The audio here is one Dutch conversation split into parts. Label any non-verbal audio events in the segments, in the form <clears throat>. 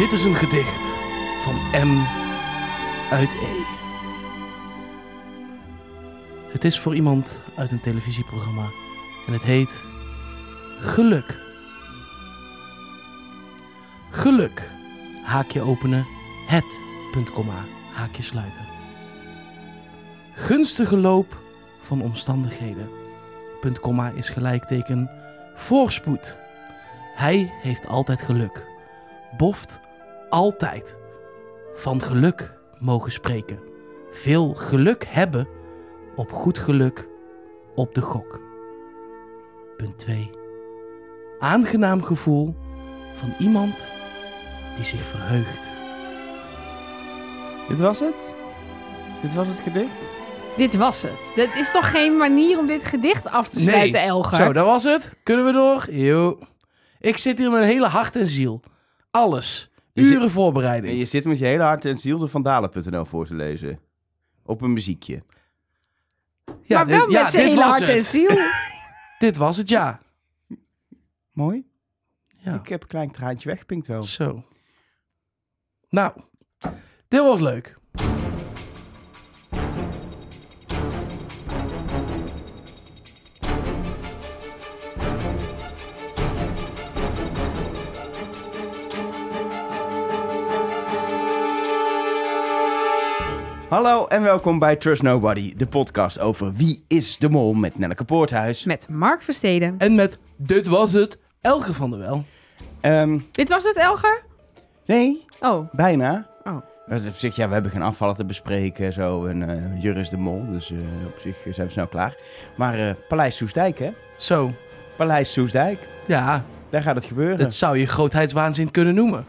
Dit is een gedicht van M uit E. Het is voor iemand uit een televisieprogramma en het heet Geluk. Geluk. Haakje openen. Het. Punt, komma, haakje sluiten. Gunstige loop van omstandigheden. Punt, komma is gelijkteken voorspoed. Hij heeft altijd geluk. Boft altijd. Van geluk mogen spreken. Veel geluk hebben op goed geluk op de gok. Punt 2. Aangenaam gevoel van iemand die zich verheugt. Dit was het? Dit was het gedicht? Dit was het. Dat is toch geen manier om dit gedicht af te sluiten, Elger? Zo, dat was het. Kunnen we door? Jo. Ik zit hier met een hele hart en ziel. Alles. Zit- Uren En voorbereiding. je zit met je hele hart en ziel de Vandalen.nl voor te lezen. Op een muziekje. Ja, maar wel dit, ja, met zijn hele was hart en het. ziel. <laughs> Dit was het, ja. Mooi. ja. Ik heb een klein traantje weggepinkt wel. Zo. Nou, dit was leuk. Hallo en welkom bij Trust Nobody, de podcast over Wie is de Mol met Nelleke Poorthuis. Met Mark Versteden. En met Dit was het, Elge van der Wel. Ehm, Dit was het, Elger? nee, Oh, bijna. Oh. Dat is Op zich, ja, we hebben geen afvallen te bespreken zo. En eh Jur is de Mol, dus eh, op zich zijn we snel klaar. Maar eh, Paleis Soestdijk, hè? Zo, Paleis Soestdijk, ja, daar gaat het gebeuren. dat zou je grootheidswaanzin kunnen noemen.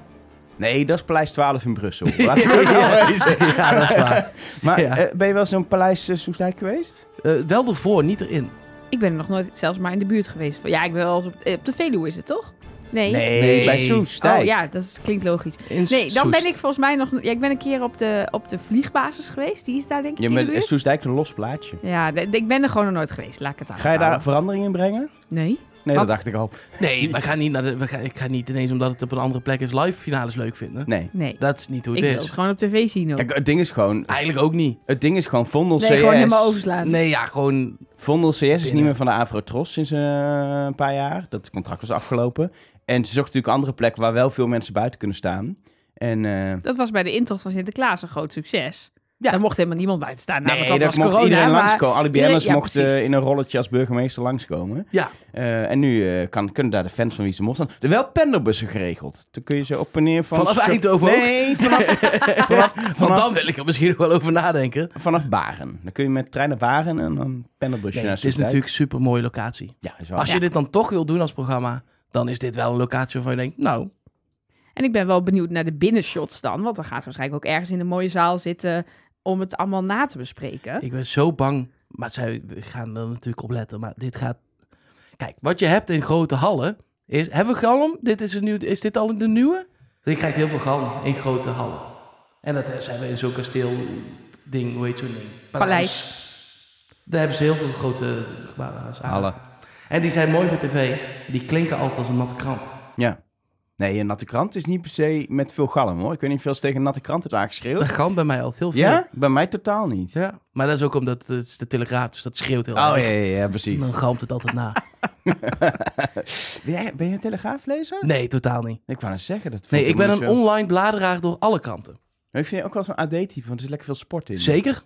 Nee, dat is Paleis 12 in Brussel. <laughs> Laten we wezen. Ja, dat is waar. <laughs> Maar Ja. eh, ben je wel eens in Paleis eh, Soestdijk geweest? Eh, wel ervoor, niet erin. ik ben er nog nooit zelfs maar in de buurt geweest. Ja, ik ben wel eens op, op de Veluwe, is het toch? Nee. Nee. bij Soestdijk. Oh ja, dat is- klinkt logisch. In Nee, dan ben ik volgens mij nog... Ja, ik ben een keer op de, op de vliegbasis geweest. Die is daar denk ik Je in de bent buurt. Soestdijk een los plaatje. Ja, de- ik ben er gewoon nog nooit geweest. Laat ik het aan. Ga je daar verandering in brengen? Nee. Nee, Wat? dat dacht ik al. Nee, <laughs> we gaan niet naar de, we gaan, ik ga niet ineens omdat het op een andere plek is live finales leuk vinden. Nee. Nee. Dat is niet hoe ik het wil is. het gewoon op tv zien ook. Kijk, het ding is gewoon... Eigenlijk ook niet. Het ding is gewoon Vondel nee, CS. gewoon helemaal overslaan. Nee, ja, gewoon... Vondel CS is niet meer van de Afro-Tros sinds eh, een paar jaar. Dat contract was afgelopen. En ze zocht natuurlijk andere plekken waar wel veel mensen buiten kunnen staan. En eh, Dat was bij de intocht van Sinterklaas een groot succes. Ja. Daar mocht helemaal niemand buiten staan. Nou, nee, want daar dat was mocht corona, iedereen maar- langskomen. Alle BN'ers ja, mochten precies. in een rolletje als burgemeester langskomen. Ja, Eh, en nu eh, kan, kunnen daar de fans van Wie Mol staan. Er wel pendelbussen geregeld. Dan kun je ze op en neer van... Vanaf Eindhoven ook? Nee, vanaf, <laughs> vanaf, want vanaf, dan wil ik er misschien nog wel over nadenken. vanaf Baren. Dan kun je met trein naar Baren en dan pendelbusje Nee, naar het is natuurlijk een super mooie locatie. Ja, is wel. Als je dit dan toch wil doen als programma, dan is dit wel een locatie waarvan je denkt, nou, En ik ben wel benieuwd naar de binnenshots dan. Want dan gaat ze waarschijnlijk ook ergens in een mooie zaal zitten om het allemaal na te bespreken. ik ben zo bang. Maar zij gaan er natuurlijk op letten. Maar dit gaat. Kijk, wat je hebt in grote hallen is. Hebben we galm? Dit is, een nieuw, is dit al de nieuwe? Je krijgt heel veel galm in grote hallen. En dat zijn we in zo'n kasteel ding, hoe heet zo'n ding? Paleis. Daar hebben ze heel veel grote gebouwen. Hallen. En die zijn mooi voor tv. Die klinken altijd als een natte krant. Ja. Nee, een natte krant is niet per se met veel galm hoor. Ik weet niet eens tegen een natte krant hebt aangeschreeuwd. Dat kan bij mij altijd heel veel. Ja? Bij mij totaal niet. Ja, maar dat is ook omdat het is de telegraaf, dus dat schreeuwt heel Oh ja, erg. ja, ja, precies. En dan galmt het altijd na. <laughs> Ben, jij, ben je een telegraaflezer? Nee, totaal niet. Ik wou net zeggen. Dat Nee, ik ben een zo. online bladeraar door alle kanten. Vind je ook wel zo'n AD-type? Want er zit lekker veel sport in. Zeker.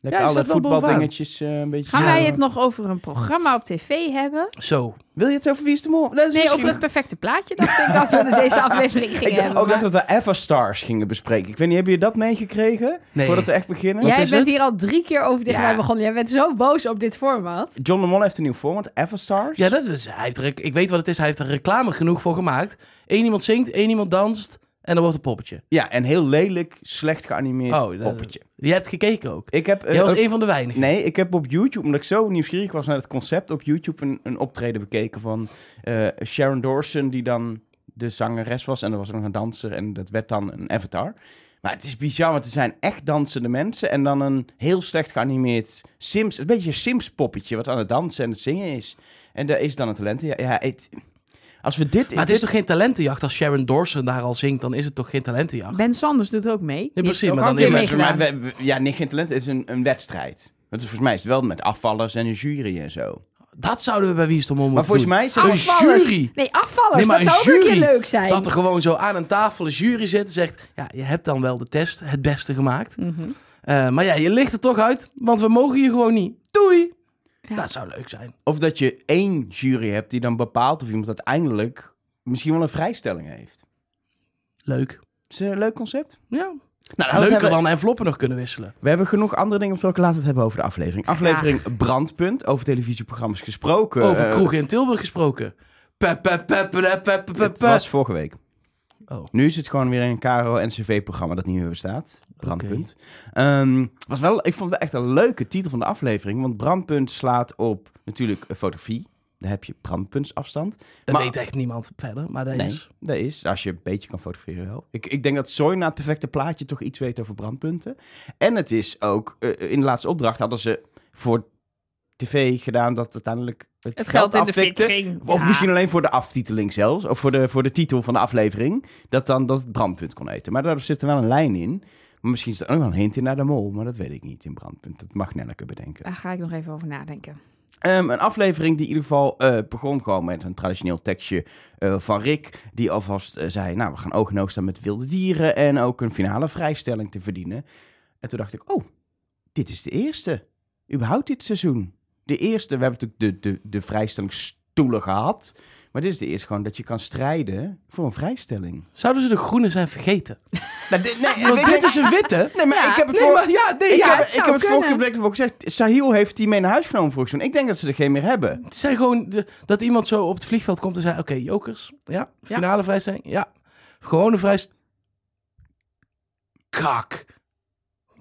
Lekker Ja, je alle voetbaldingetjes eh, een beetje. Gaan Ja, wij het nog over een programma op tv hebben? Zo. Wil je het over Wie is de Mol? Nee, misschien over het perfecte plaatje. Dacht ik dat we in <laughs> deze aflevering gingen Ik dacht hebben. ook dat maar- we Everstars gingen bespreken. Ik weet niet, hebben jullie dat meegekregen? Nee. Voordat we echt beginnen? Jij bent het? hier al drie keer over tegen Ja. mij begonnen. Jij bent zo boos op dit format. John de Mol heeft een nieuw format, Everstars. Ja, dat is, hij heeft er, ik weet wat het is. Hij heeft er reclame genoeg voor gemaakt. Eén iemand zingt, één iemand danst en dan wordt een poppetje. Ja, en heel lelijk, slecht geanimeerd Oh, dat- poppetje. Je hebt gekeken ook. Ik heb, eh, Jij was ook- een van de weinigen. Nee, ik heb op YouTube, omdat ik zo nieuwsgierig was naar het concept, op YouTube een, een optreden bekeken van eh, Sharon Dawson, die dan de zangeres was. En er was nog een danser en dat werd dan een avatar. Maar het is bizar, want er zijn echt dansende mensen en dan een heel slecht geanimeerd Sims, een beetje een Sims-poppetje wat aan het dansen en het zingen is. En daar is dan een talent. Ja, ja het, Als we dit... Maar het is toch geen talentenjacht? Als Sharon Dawson daar al zingt, dan is het toch geen talentenjacht? Ben Sanders doet ook mee. Heeft precies, maar dan een is het- we- ja, nee, geen talent. Het is een, een wedstrijd. Want volgens mij is het wel met afvallers en een jury en zo. Dat zouden we bij Wie is de Mol Maar moeten volgens doen. mij... Zijn Een Afvallers. jury. Nee, afvallers. Nee, maar dat een zou ook een jury. keer leuk zijn. Dat er gewoon zo aan een tafel een jury zit en zegt... Ja, je hebt dan wel de test het beste gemaakt. Mhm. Eh, maar ja, je ligt er toch uit, want we mogen je gewoon niet. Doei! Ja. Dat zou leuk zijn. Of dat je één jury hebt die dan bepaalt of iemand uiteindelijk misschien wel een vrijstelling heeft. Leuk. Is een leuk concept? Ja. Nou, dat Leuker hebben- dan enveloppen nog kunnen wisselen. We hebben genoeg andere dingen besproken. Laten we het hebben over de aflevering. Aflevering Brandpunt, over televisieprogramma's gesproken. Over Eh, kroegen in Tilburg gesproken. Het was vorige week. Oh. Nu is het gewoon weer een KRO-NCV-programma dat niet meer bestaat. Brandpunt. Ehm, was wel, ik vond het echt een leuke titel van de aflevering. Want Brandpunt slaat op natuurlijk fotografie. Daar heb je brandpuntsafstand. Dat Maar- weet echt niemand verder, maar dat Nee, is... dat is. Als je een beetje kan fotograferen wel. Ik, ik denk dat Soy na het perfecte plaatje toch iets weet over brandpunten. En het is ook, eh, in de laatste opdracht hadden ze voor tv gedaan dat uiteindelijk het, Het geld in de. Of Ja. misschien alleen voor de aftiteling zelfs. Of voor de, voor de titel van de aflevering. Dat dan dat het brandpunt kon eten. Maar daar zit er wel een lijn in. Maar misschien is er ook wel een hint in naar de mol. Maar dat weet ik niet in brandpunt. Dat mag Nelleke bedenken. Daar ga ik nog even over nadenken. Ehm, een aflevering die in ieder geval eh, begon gewoon met een traditioneel tekstje eh, van Rick. Die alvast eh, zei, nou, we gaan oog staan met wilde dieren. En ook een finale vrijstelling te verdienen. En toen dacht ik, oh, dit is de eerste. Überhaupt dit seizoen. De eerste, we hebben natuurlijk de, de, de vrijstellingsstoelen gehad. Maar dit is de eerste gewoon dat je kan strijden voor een vrijstelling. Zouden ze de groene zijn vergeten? <laughs> Nou, dit, nee, <laughs> Want dit is een witte. nee, maar Ja, ik heb het Nee, voor... maar ja, nee, Ik ja. heb, het ik heb het vorige keer gezegd. Sahil heeft die mee naar huis genomen vorig seizoen. Ik denk dat ze er geen meer hebben. Het zijn gewoon de- dat iemand zo op het vliegveld komt en zei: Oké, jokers. Ja, finale vrijstelling. Ja, gewone vrijstelling. Kak.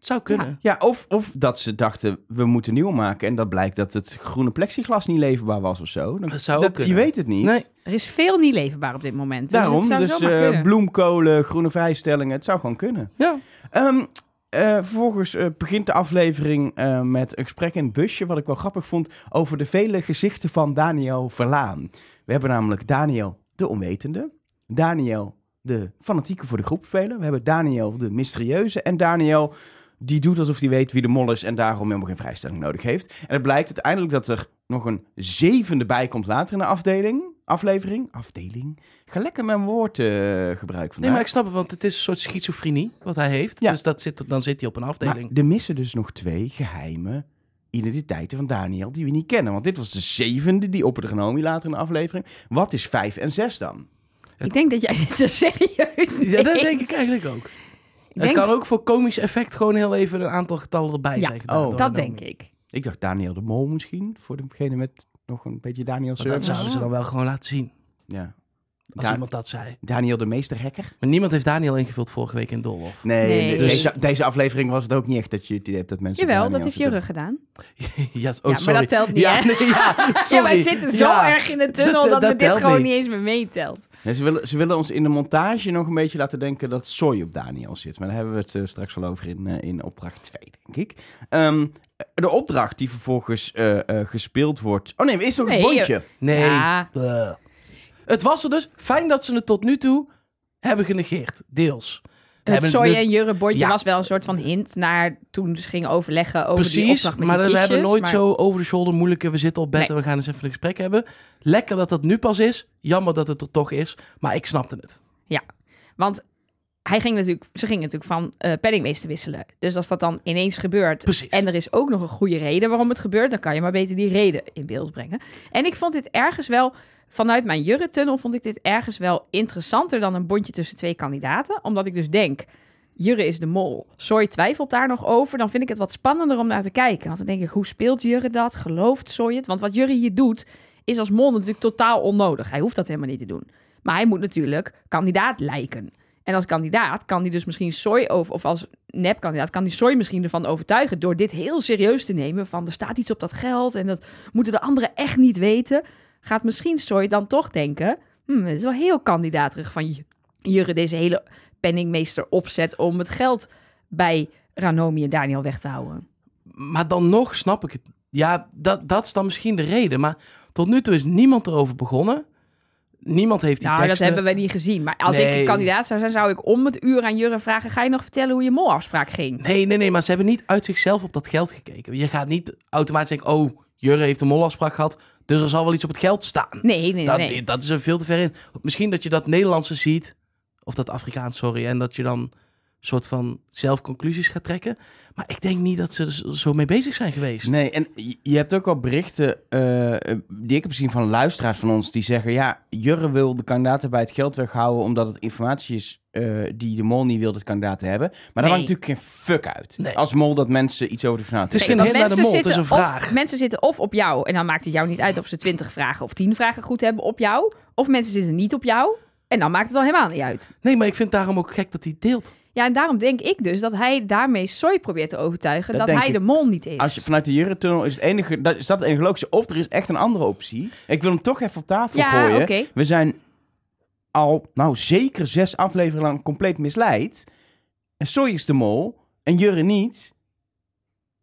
Zou kunnen. Ja, of, of dat ze dachten, we moeten nieuw maken. En dat blijkt dat het groene plexiglas niet leverbaar was of zo. Dan, Dat zou ook dat, kunnen. Je weet het niet. Nee. Er is veel niet leverbaar op dit moment. Daarom, dus, het dus, kunnen. bloemkolen, groene vrijstellingen, het zou gewoon kunnen. Ja. Ehm, eh, vervolgens eh, begint de aflevering eh, met een gesprek in het busje, wat ik wel grappig vond, over de vele gezichten van Daniel Verlaan. We hebben namelijk Daniel de onwetende, Daniel de fanatieke voor de groep spelen, we hebben Daniel de mysterieuze en Daniel die doet alsof hij weet wie de mol is en daarom helemaal geen vrijstelling nodig heeft. En het blijkt uiteindelijk dat er nog een zevende bij komt later in de afdeling, aflevering, afdeling. Ik ga lekker mijn woord eh gebruiken vandaag. Nee, maar ik snap het, want het is een soort schizofrenie wat hij heeft. Ja. Dus dat zit, dan zit hij op een Maar afdeling. er missen dus nog twee geheime identiteiten van Daniel die we niet kennen. Want dit was de zevende die op het genomen later in de aflevering. Wat is vijf en zes dan? Ik denk dat jij dit zo serieus ja, dat denk ik eigenlijk ook. Ik het denk- kan ook voor komisch effect gewoon heel even een aantal getallen erbij Ja, zijn gedaan. oh, Dat denk ik. Ik dacht Daniel de Mol misschien, voor degene met nog een beetje Daniel Maar dat service. zouden ze dan wel gewoon laten zien. Ja. Als Da- iemand dat zei. Daniel de meesterhacker? Maar niemand heeft Daniel ingevuld vorige week in Dolhof. Nee, Dus- deze, deze aflevering was het ook niet echt dat je het idee hebt dat mensen... Jawel, Daniel dat heeft Jurre gedaan. <laughs> ja, oh, ja, maar sorry. dat telt niet, ja, nee, ja, sorry. <laughs> Ja, wij zitten zo Ja. erg in de tunnel Dat- dat, dit gewoon niet. niet eens meer meetelt. Nee, ze, willen, ze willen ons in de montage nog een beetje laten denken dat Soy op Daniel zit. Maar daar hebben we het eh, straks wel over in, eh, in opdracht 2, denk ik. Ehm, de opdracht die vervolgens eh, eh, gespeeld wordt... Oh nee, er is nog een bondje. Nee. Ja. Het was er dus. Fijn dat ze het tot nu toe hebben genegeerd. Deels. Het het- en Jurre bordje Ja. was wel een soort van hint naar toen ze gingen overleggen over die Precies, opdracht met maar die we hebben nooit maar- zo over de shoulder moeilijke. We zitten op bed Nee. en we gaan eens even een gesprek hebben. Lekker dat dat nu pas is. Jammer dat het er toch is. Maar ik snapte het. Want hij ging natuurlijk, ze gingen natuurlijk van eh penningmeester wisselen. Dus als dat dan ineens gebeurt Precies. en er is ook nog een goede reden waarom het gebeurt, dan kan je maar beter die reden in beeld brengen. En ik vond dit ergens wel, vanuit mijn Jurre-tunnel vond ik dit ergens wel interessanter dan een bondje tussen twee kandidaten. Omdat ik dus denk, Jurre is de mol. Soy twijfelt daar nog over. Dan vind ik het wat spannender om naar te kijken. Want dan denk ik, hoe speelt Jurre dat? Gelooft Soy het? Want wat Jurre hier doet, is als mol natuurlijk totaal onnodig. Hij hoeft dat helemaal niet te doen. Maar hij moet natuurlijk kandidaat lijken. En als kandidaat kan hij dus misschien Soy over, of als nepkandidaat kan die Soy misschien ervan overtuigen door dit heel serieus te nemen. Van er staat iets op dat geld en dat moeten de anderen echt niet weten. Gaat misschien Soy dan toch denken, hmm, het is wel heel kandidaterig van Jurre deze hele penningmeester opzet om het geld bij Ranomi en Daniel weg te houden. Maar dan nog snap ik het. Ja, dat, dat is dan misschien de reden. Maar tot nu toe is niemand erover begonnen. Niemand heeft die Nou, dat teksten. hebben we niet gezien. Maar als ik Nee. kandidaat zou zijn, zou ik om het uur aan Jurre vragen... ga je nog vertellen hoe je molafspraak ging? Nee, nee, nee, maar ze hebben niet uit zichzelf op dat geld gekeken. Je gaat niet automatisch denken, oh, Jurre heeft een molafspraak gehad, dus er zal wel iets op het geld staan. Nee, nee, dat, nee. dat is er veel te ver in. Misschien dat je dat Nederlandse ziet, of dat Afrikaans, sorry, en dat je dan soort van zelf conclusies gaat trekken. Maar ik denk niet dat ze er zo- zo mee bezig zijn geweest. Nee, en je- hebt ook wel berichten eh, die ik heb gezien van luisteraars van ons die zeggen: ja, Jurre wil de kandidaten bij het geld weghouden omdat het informatie is eh, die de mol niet wil dat kandidaten hebben. Maar daar Nee. maakt natuurlijk geen fuck uit. Nee. Als mol dat mensen iets over de finale Het is geen hint naar de mensen mol, het is een zitten vraag. Of, mensen zitten of op jou, en dan maakt het jou niet uit of ze 20 vragen of 10 vragen goed hebben op jou. Of mensen zitten niet op jou, en dan maakt het al helemaal niet uit. Nee, maar ik vind het daarom ook gek dat hij deelt. Ja, en daarom denk ik dus dat hij daarmee Soy probeert te overtuigen Dat hij ik. de mol niet is. Als je vanuit de Jurre-tunnel is het enige, dat, is dat het enige logische. Of er is echt een andere optie. Ik wil hem toch even op tafel ja, gooien. oké. We zijn al, nou zeker zes afleveringen lang compleet misleid. En Soy is de mol en Jurre niet.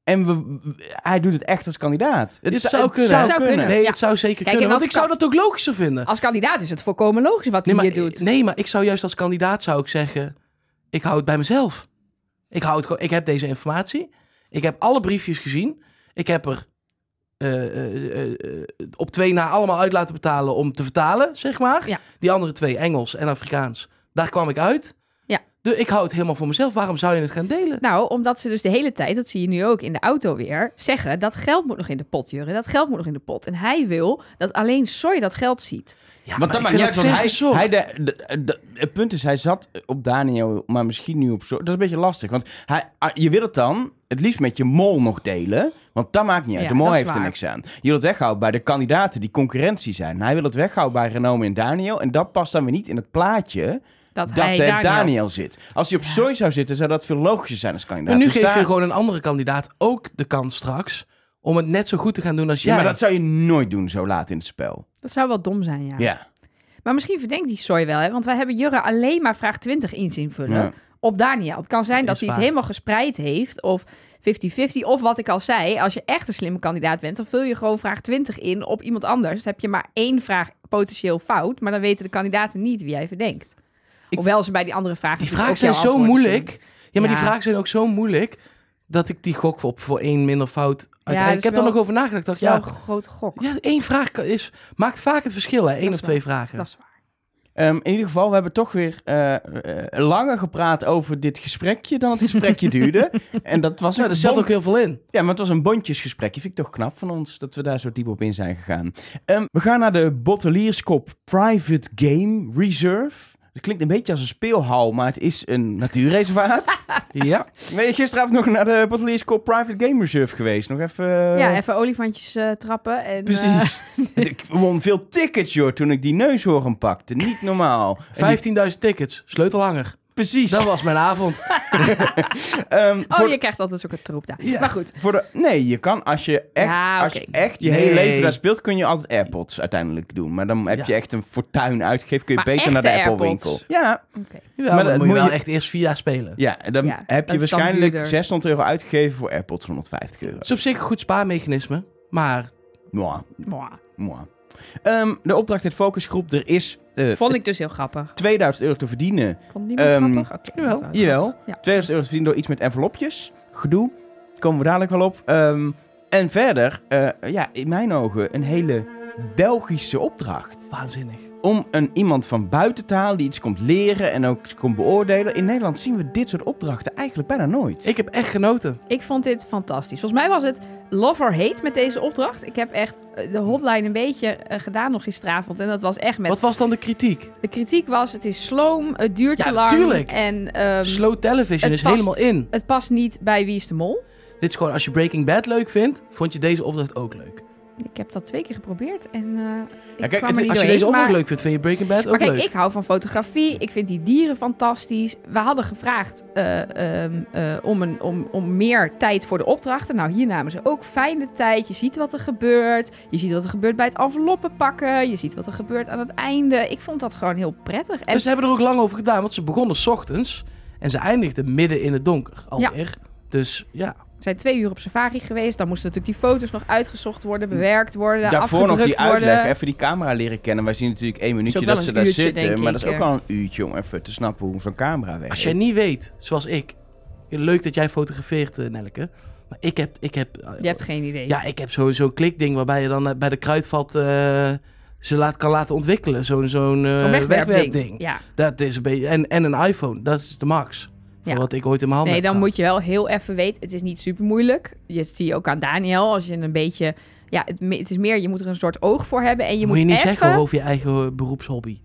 En we, hij doet het echt als kandidaat. Het zou kunnen. Het zou kunnen. Nee, Ja. het zou zeker Kijk, kunnen. en Want ik zou dat ook logischer vinden. Als kandidaat is het volkomen logisch wat Nee hij maar, hier doet. nee, maar ik zou juist als kandidaat zou ik zeggen... ik hou het bij mezelf. Ik, hou het ik heb deze informatie. Ik heb alle briefjes gezien. Ik heb er eh, eh, eh, op twee na allemaal uit laten betalen om te vertalen, zeg maar. Ja. Die andere twee, Engels en Afrikaans. Daar kwam ik uit. Dus ik hou het helemaal voor mezelf. Waarom zou je het gaan delen? Nou, omdat ze dus de hele tijd, dat zie je nu ook in de auto weer, zeggen dat geld moet nog in de pot, Jurre. Dat geld moet nog in de pot. En hij wil dat alleen Soy dat geld ziet. Ja, Want dat maakt niet uit, want hij, hij de, de- de- het punt is, hij zat op Daniel, maar misschien nu op zo. Dat is een beetje lastig, want hij, ah, je wil het dan het liefst met je mol nog delen, want dat maakt niet uit. Ja, de mol heeft er niks aan. Je wil het weghouden bij de kandidaten die concurrentie zijn. Hij wil het weghouden bij Renome en Daniel, en dat past dan weer niet in het plaatje Dat, dat hij Daniel... Daniel. zit. Als hij op Soy zou zitten, zou dat veel logischer zijn als kandidaat. Maar nu Dus geef daar- je gewoon een andere kandidaat ook de kans straks... om het net zo goed te gaan doen als Ja, jij. maar dat zou je nooit doen zo laat in het spel. Dat zou wel dom zijn, ja. Ja. Maar misschien verdenkt die Soy wel, hè? want wij hebben Jurre alleen maar vraag 20 in zien vullen Ja. op Daniel. Het kan zijn Dat hij het helemaal gespreid heeft of 50-50. Of wat ik al zei, als je echt een slimme kandidaat bent, dan vul je gewoon vraag 20 in op iemand anders. Dan heb je maar één vraag potentieel fout, maar dan weten de kandidaten niet wie jij verdenkt. Ik- Hoewel ze bij die andere vragen Die vragen zijn zo moeilijk. Ja, maar die vragen zijn ook zo moeilijk dat ik die gok op voor één minder fout. ik heb er nog over nagedacht. Dat ja, wel een grote gok. ja, één vraag is, maakt vaak het verschil, hè? Eén of twee waar. vragen. Dat is waar. Ehm, in ieder geval, we hebben toch weer eh, eh, langer gepraat over dit gesprekje dan het gesprekje <laughs> duurde. En dat was Nou, er zit bond- ook heel veel in. Ja, maar het was een bondjesgesprekje. Vind ik toch knap van ons dat we daar zo diep op in zijn gegaan. Ehm, we gaan naar de Bottelierskop Private Game Reserve. Het klinkt een beetje als een speelhal, maar het is een natuurreservaat. <laughs> Ja, ben je gisteravond nog naar de Bottelierskop Private Game Reserve geweest? Nog even... eh, Ja, even olifantjes eh, trappen. En, eh, Precies. ik won veel tickets, joh, toen ik die neushoorn pakte. Niet normaal. <laughs> En die- 15.000 tickets, sleutelhanger. Precies. Dat was mijn avond. <laughs> Ehm, oh, voor, je krijgt altijd ook een troep daar. Ja. Maar goed. voor de, nee, je kan als je echt, Ja, als je echt je Nee. hele leven daar speelt, kun je altijd AirPods uiteindelijk doen. Maar dan heb Ja. je echt een fortuin uitgegeven, kun je Maar beter naar de echte Apple winkel. AirPods? Ja, Oké. Ja, Maar dan moet je wel je- echt eerst vier jaar spelen. ja, en dan Ja, heb je waarschijnlijk duurder. 600 euro uitgegeven voor AirPods van 150 euro. Het is op zich een goed spaarmechanisme. Maar Mwah, Mwah. mwah. Ehm, de opdracht uit focusgroep, er is eh, Vond ik dus heel grappig. 2000 euro te verdienen. Vond niemand Ehm, grappig? Jawel. dat was wel Jawel, grappig. Ja. 2000 euro te verdienen door iets met envelopjes. Gedoe, komen we dadelijk wel op. Ehm, en verder, eh, ja, in mijn ogen een hele Belgische opdracht. waanzinnig. om een, iemand van buiten te halen die iets komt leren en ook iets komt beoordelen. In Nederland zien we dit soort opdrachten eigenlijk bijna nooit. Ik heb echt genoten. Ik vond dit fantastisch. Volgens mij was het love or hate met deze opdracht. Ik heb echt eh, de hotline een beetje eh, gedaan nog gisteravond. En dat was echt met... Wat was dan de kritiek? De kritiek was, het is sloom, het duurt Ja, te lang. tuurlijk. En ehm, Slow television is past. helemaal in. het past niet bij Wie is de Mol. Dit is gewoon, als je Breaking Bad leuk vindt, vond je deze opdracht ook leuk. Ik heb dat twee keer geprobeerd en eh ik kijk, kwam er niet Als je deze opdracht maar- leuk vindt, vind je Breaking Bad ook Maar kijk, leuk. ik hou van fotografie. Ik vind die dieren fantastisch. We hadden gevraagd eh, ehm, eh, om, een, om, om meer tijd voor de opdrachten. Nou, hier namen ze ook fijn de tijd. Je ziet wat er gebeurt. Je ziet wat er gebeurt bij het enveloppen pakken. Je ziet wat er gebeurt aan het einde. Ik vond dat gewoon heel prettig. En Dus ze hebben er ook lang over gedaan, want ze begonnen 's ochtends en ze eindigden midden in het donker alweer. Dus ja, zijn twee uur op safari geweest. Dan moesten natuurlijk die foto's nog uitgezocht worden, bewerkt worden, Daarvoor nog die uitleg, worden. even die camera leren kennen. Wij zien natuurlijk één minuutje dat ze een daar uurtje, zitten. Maar dat is ook wel een uurtje om even te snappen hoe zo'n camera werkt. Als jij niet weet, zoals ik... Leuk dat jij fotografeert, eh, Nelleke. Maar ik heb... Ik heb eh, Je hebt geen idee. Ja, ik heb zo- zo'n klikding waarbij je dan eh, bij de kruidvat eh, ze laat, kan laten ontwikkelen. Zo'n zo'n eh, wegwerpding. wegwerpding. Ja. Dat is een beetje... En, en een iPhone, dat is de max. Ja. wat ik ooit in mijn handen Nee, dan moet je wel heel even weten. Het is niet super moeilijk. Je zie je ook aan Daniel. Als je een beetje. Ja, het, het is meer. Je moet er een soort oog voor hebben. En je moet, moet, je niet even... zeggen over je eigen beroepshobby.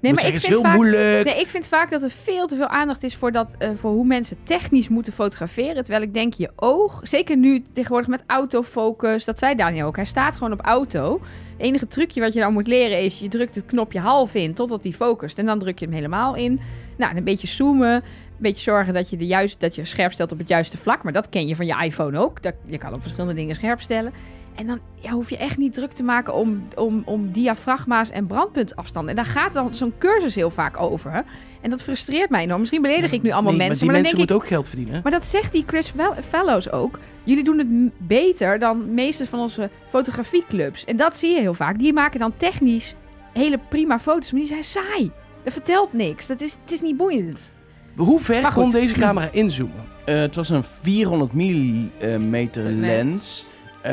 Nee, maar zeggen, ik het is vind heel vaak. moeilijk. Nee, ik vind vaak dat er veel te veel aandacht is voor, dat, eh, voor hoe mensen technisch moeten fotograferen. Terwijl ik denk, je oog, zeker nu tegenwoordig met autofocus, dat zei Daniel ook. Hij staat gewoon op auto. Het enige trucje wat je dan moet leren is, je drukt het knopje half in totdat hij focust. En dan druk je hem helemaal in. Nou, en een beetje zoomen. Beetje zorgen dat je, de juist, dat je scherp stelt op het juiste vlak. Maar dat ken je van je iPhone ook. Dat, je kan op verschillende dingen scherp stellen. En dan ja, hoef je echt niet druk te maken om, om, om diafragma's en brandpuntafstanden. En daar gaat dan zo'n cursus heel vaak over. En dat frustreert mij enorm. Misschien beledig ik nu allemaal Nee, mensen. Maar Maar, die dan mensen denk ik, moeten ook geld verdienen. maar dat zegt die Chris Fel- Fellows ook. Jullie doen het beter dan meeste van onze fotografieclubs. En dat zie je heel vaak. Die maken dan technisch hele prima foto's. Maar die zijn saai. Dat vertelt niks. Dat is, het is niet boeiend. Hoe ver kon deze camera <clears throat> inzoomen? Eh, het was een 400 millimeter De lens. Eh,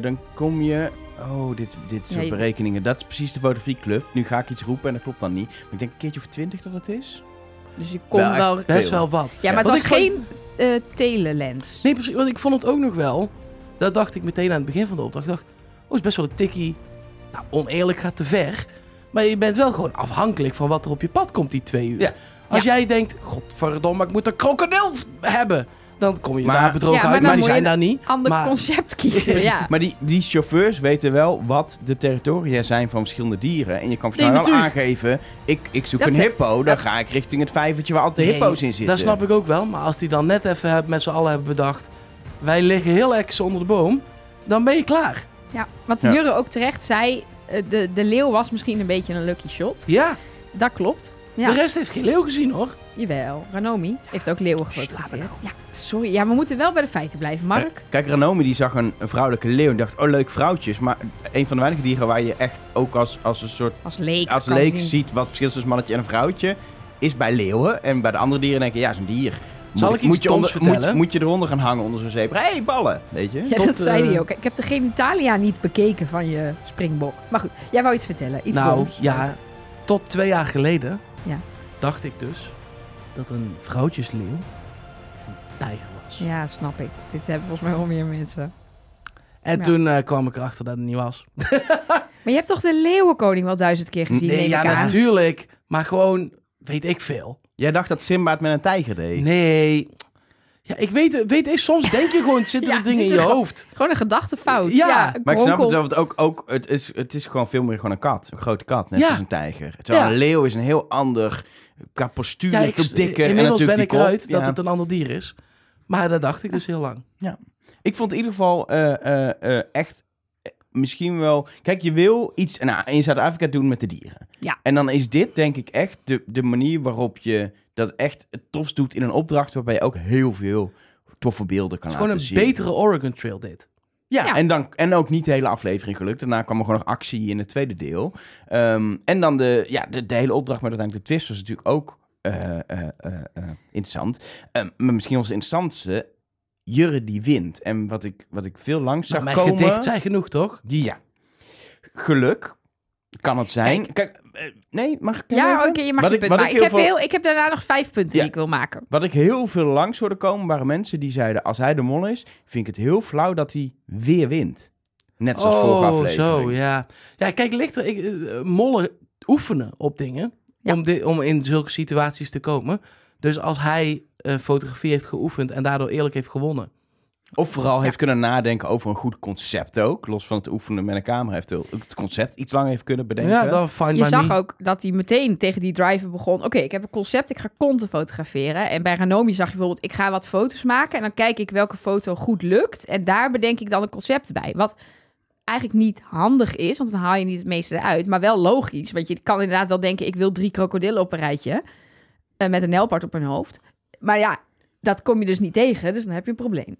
dan kom je... Oh, dit, dit soort Ja, berekeningen. Dat is precies de fotografieclub. Nu ga ik iets roepen en dat klopt dan niet. Maar ik denk een keertje of 20 dat het is. Dus je kon Wel. Best Veel. wel wat. Ja, maar het was geen eh telelens. Nee, precies. Want ik vond het ook nog wel. Dat dacht ik meteen aan het begin van de opdracht. Ik dacht, oh, is best wel een tikkie. Nou, oneerlijk gaat te ver. Maar je bent wel gewoon afhankelijk van wat er op je pad komt die twee uur. Ja. Als jij denkt, godverdomme, ik moet een krokodil hebben. Dan kom je Maar- daar bedrogen Ja, maar uit, maar die zijn daar niet. Ander Maar- concept <laughs> kiezen, ja. Maar die, die chauffeurs weten wel wat de territoria zijn van verschillende dieren. En je kan Nee, wel aangeven, ik, ik zoek Dat een hippo. Dan dat- ga ik richting het vijvertje waar altijd Nee, hippo's in zitten. Dat snap ik ook wel. Maar als die dan net even heb- met z'n allen hebben bedacht... wij liggen heel erg onder de boom... dan ben je klaar. ja. Wat Ja. Jurre ook terecht zei, eh, de, de leeuw was misschien een beetje een lucky shot. Ja, Dat klopt. Ja. de rest heeft geen leeuw gezien, hoor. Jawel, Ranomi heeft ook leeuwen gefotografeerd. Ja, sorry. Ja, we moeten wel bij de feiten blijven, Mark. Eh, Kijk, Ranomi die zag een, een vrouwelijke leeuw en dacht, oh leuk vrouwtjes. Maar een van de weinige dieren waar je echt ook als, als een soort Als leek. als leek zien. ziet wat het verschil is tussen een mannetje en een vrouwtje, is bij leeuwen. En bij de andere dieren denk je, ja, is een dier. Zal moet, ik iets moet je onder, vertellen? Moet, moet je eronder gaan hangen onder zo'n zebra? Hé, hey, ballen! Weet je? Ja, Tot, dat zei eh, hij ook. Ik heb de genitalia niet bekeken van je springbok. Maar goed, jij wou iets vertellen. Iets nou, ja, tot twee jaar geleden Ja. dacht ik dus dat een vrouwtjesleeuw een tijger was. Ja, snap ik. Dit hebben volgens mij wel meer mensen. En Ja. toen eh, kwam ik erachter dat het niet was. <laughs> Maar je hebt toch de leeuwenkoning wel duizend keer gezien, nee, neem ja, ik aan. natuurlijk. Maar gewoon, weet ik veel. Jij dacht dat Simba het met een tijger deed. Nee. Ja, ik weet, weet ik, soms denk je gewoon, zitten <laughs> Ja, er dingen in je hoofd. Gewoon een gedachtefout. Ja, Ja, een Maar ik snap het wel, want ook, ook het, is, het is gewoon veel meer gewoon een kat. Een grote kat, net Ja. als een tijger. Terwijl Ja. een leeuw is een heel ander, qua postuur, Ja, ik, dikker. en inmiddels ben natuurlijk ik eruit dat Ja. het een ander dier is. Maar dat dacht ik dus heel lang. Ik vond in ieder geval eh, eh, eh, echt misschien wel... Kijk, je wil iets nou, in Zuid-Afrika doen met de dieren. Ja. En dan is dit denk ik echt de, de manier waarop je dat echt het tofst doet in een opdracht... waarbij je ook heel veel toffe beelden kan laten gewoon een zien. betere Oregon Trail dit. Ja, Ja. En, dan, en ook niet de hele aflevering gelukt. Daarna kwam er gewoon nog actie in het tweede deel. Ehm, en dan de, ja, de, de hele opdracht met uiteindelijk de twist was natuurlijk ook eh, eh, eh, eh, interessant. Ehm, maar misschien was het interessantste Jurre die wint. En wat ik, wat ik veel langs zag Maar mijn komen... gedicht zei genoeg, toch? Die, ja. Geluk kan het zijn. Kijk, eh, nee, mag ik Ja, even? oké, je mag Wat je ik- punt maken. ik heb veel- heel, ik heb daarna nog vijf punten Ja. die ik wil maken. Wat ik heel veel langs hoorde komen, waren mensen die zeiden... als hij de mol is, vind ik het heel flauw dat hij weer wint. Net zoals vorige Oh, aflevering. zo, ja. Ja, kijk, ligt er... Ik, eh, mollen oefenen op dingen Ja. om, di- om in zulke situaties te komen. Dus als hij eh, fotografie heeft geoefend en daardoor eerlijk heeft gewonnen. Of vooral heeft kunnen nadenken over een goed concept ook. Los van het oefenen met een camera. Heeft ook het concept iets langer heeft kunnen bedenken. Ja, dan fine Je zag me. ook dat hij meteen tegen die driver begon. Oké, ik heb een concept, ik ga konten fotograferen. En bij Ranomi zag je bijvoorbeeld, ik ga wat foto's maken. En dan kijk ik welke foto goed lukt. En daar bedenk ik dan een concept bij. Wat eigenlijk niet handig is, want dan haal je niet het meeste eruit. Maar wel logisch, want je kan inderdaad wel denken... ik wil drie krokodillen op een rijtje. eh, met een nelpaard op hun hoofd. Maar ja, dat kom je dus niet tegen, dus dan heb je een probleem.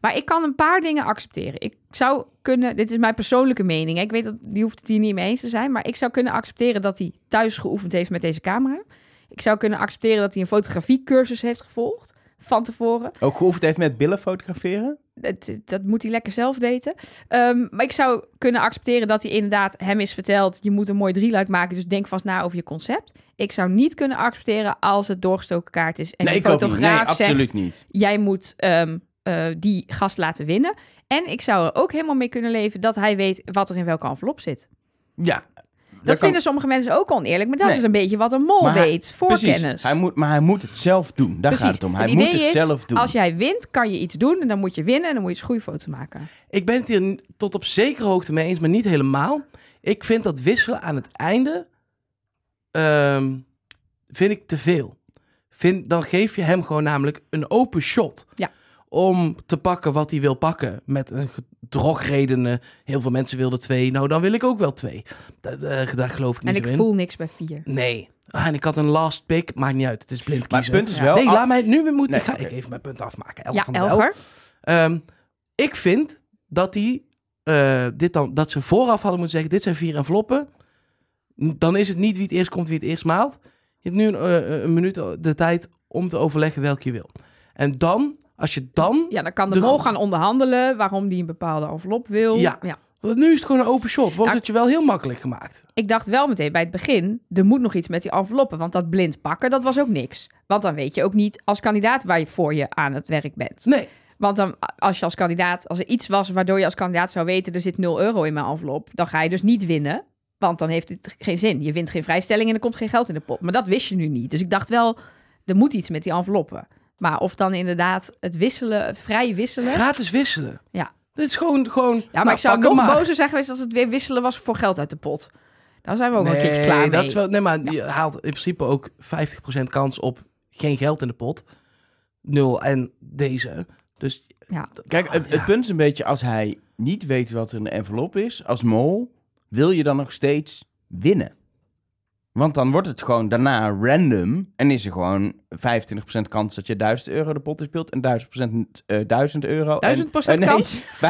Maar ik kan een paar dingen accepteren. Ik zou kunnen, dit is mijn persoonlijke mening, ik weet dat die hoeft het hier niet mee eens te zijn, maar ik zou kunnen accepteren dat hij thuis geoefend heeft met deze camera. Ik zou kunnen accepteren dat hij een fotografiecursus heeft gevolgd van tevoren. Ook geoefend heeft met billen fotograferen? Dat, dat moet hij lekker zelf weten. Ehm, maar ik zou kunnen accepteren dat hij inderdaad hem is verteld... je moet een mooi drieluik maken, dus denk vast na over je concept. Ik zou niet kunnen accepteren als het doorgestoken kaart is... en nee, de ik ook niet. Nee, fotograaf zegt... absoluut niet. jij moet ehm, eh, die gast laten winnen. En ik zou er ook helemaal mee kunnen leven dat hij weet wat er in welke envelop zit. Ja. Dat, kan- vinden sommige mensen ook oneerlijk, maar dat Nee. is een beetje wat een mol Maar hij- weet, voorkennis. Precies. Hij moet, maar hij moet het zelf doen. Daar Precies. gaat het om. Hij Het moet het is, zelf doen. Als jij wint, kan je iets doen en dan moet je winnen en dan moet je eens goede foto's maken. Ik ben het hier tot op zekere hoogte mee eens, maar niet helemaal. Ik vind dat wisselen aan het einde ehm, vind ik te veel. Vind, dan geef je hem gewoon namelijk een open shot. Ja. Om te pakken wat hij wil pakken. Met een drogredenen. Heel veel mensen wilden twee. Nou, dan wil ik ook wel twee. Dat, eh, daar geloof ik niet En zo ik in. voel niks bij vier. Nee. Ah, en ik had een last pick. Maakt niet uit. Het is blind Maar het kiezen. punt is wel... nee, laat mij nu weer moeten. Nee, ga ik even mijn punt afmaken. Elf Ja, van. Elger. Ehm, ik vind dat die eh, dit dan dat ze vooraf hadden moeten zeggen: dit zijn vier enveloppen. Dan is het niet wie het eerst komt, wie het eerst maalt. Je hebt nu een, eh, een minuut de tijd om te overleggen welke je wil. En dan, als je dan. Ja, dan kan de, De- mol gaan onderhandelen waarom die een bepaalde envelop wil. Ja. Want nu is het gewoon een open shot. Wordt het je wel heel makkelijk gemaakt. Ik dacht wel meteen bij het begin, er moet nog iets met die enveloppen. Want dat blind pakken, dat was ook niks. Want dan weet je ook niet als kandidaat waar je voor je aan het werk bent. Nee. Want dan, als je als kandidaat, als er iets was waardoor je als kandidaat zou weten, er zit 0 euro in mijn envelop, dan ga je dus niet winnen. Want dan heeft het geen zin. Je wint geen vrijstelling en er komt geen geld in de pot. Maar dat wist je nu niet. Dus ik dacht wel, er moet iets met die enveloppen. Maar of dan inderdaad het wisselen, het vrij wisselen. Gratis wisselen. Ja. Dit is gewoon. gewoon Ja, maar nou, ik zou pak hem nog maar. bozer zijn geweest als het weer wisselen was voor geld uit de pot. Daar zijn we ook nee, een keertje klaar mee. dat is wel, nee, maar je haalt in principe ook 50% kans op geen geld in de pot. Nul en deze. Dus Ja. Kijk, het, het Ja. punt is een beetje, als hij niet weet wat er in de envelop is, als mol, wil je dan nog steeds winnen. Want dan wordt het gewoon daarna random en is er gewoon 25% kans dat je 1000 euro de pot in speelt en 1000% eh 1000 euro. 1000% en, eh, nee, kans? <laughs>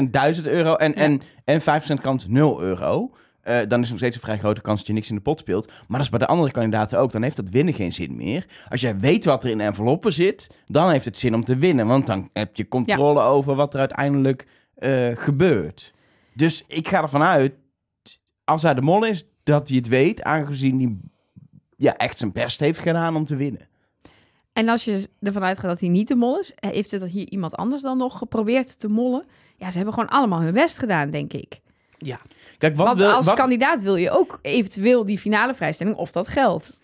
25% 1000 euro en, en, en 5% kans 0 euro. Eh, dan is er nog steeds een vrij grote kans dat je niks in de pot speelt. Maar dat is bij de andere kandidaten ook. Dan heeft dat winnen geen zin meer. Als jij weet wat er in de enveloppen zit, dan heeft het zin om te winnen. Want dan heb je controle over wat er uiteindelijk eh, gebeurt. Dus ik ga ervan uit, als hij de mol is, dat hij het weet, aangezien hij ja, echt zijn best heeft gedaan om te winnen. En als je ervan uitgaat dat hij niet de mol is, eh, heeft er hier iemand anders dan nog geprobeerd te mollen? Ja, ze hebben gewoon allemaal hun best gedaan, denk ik. ja. Kijk, wat Want wil, als wat- kandidaat wil je ook eventueel die finale vrijstelling of dat geld.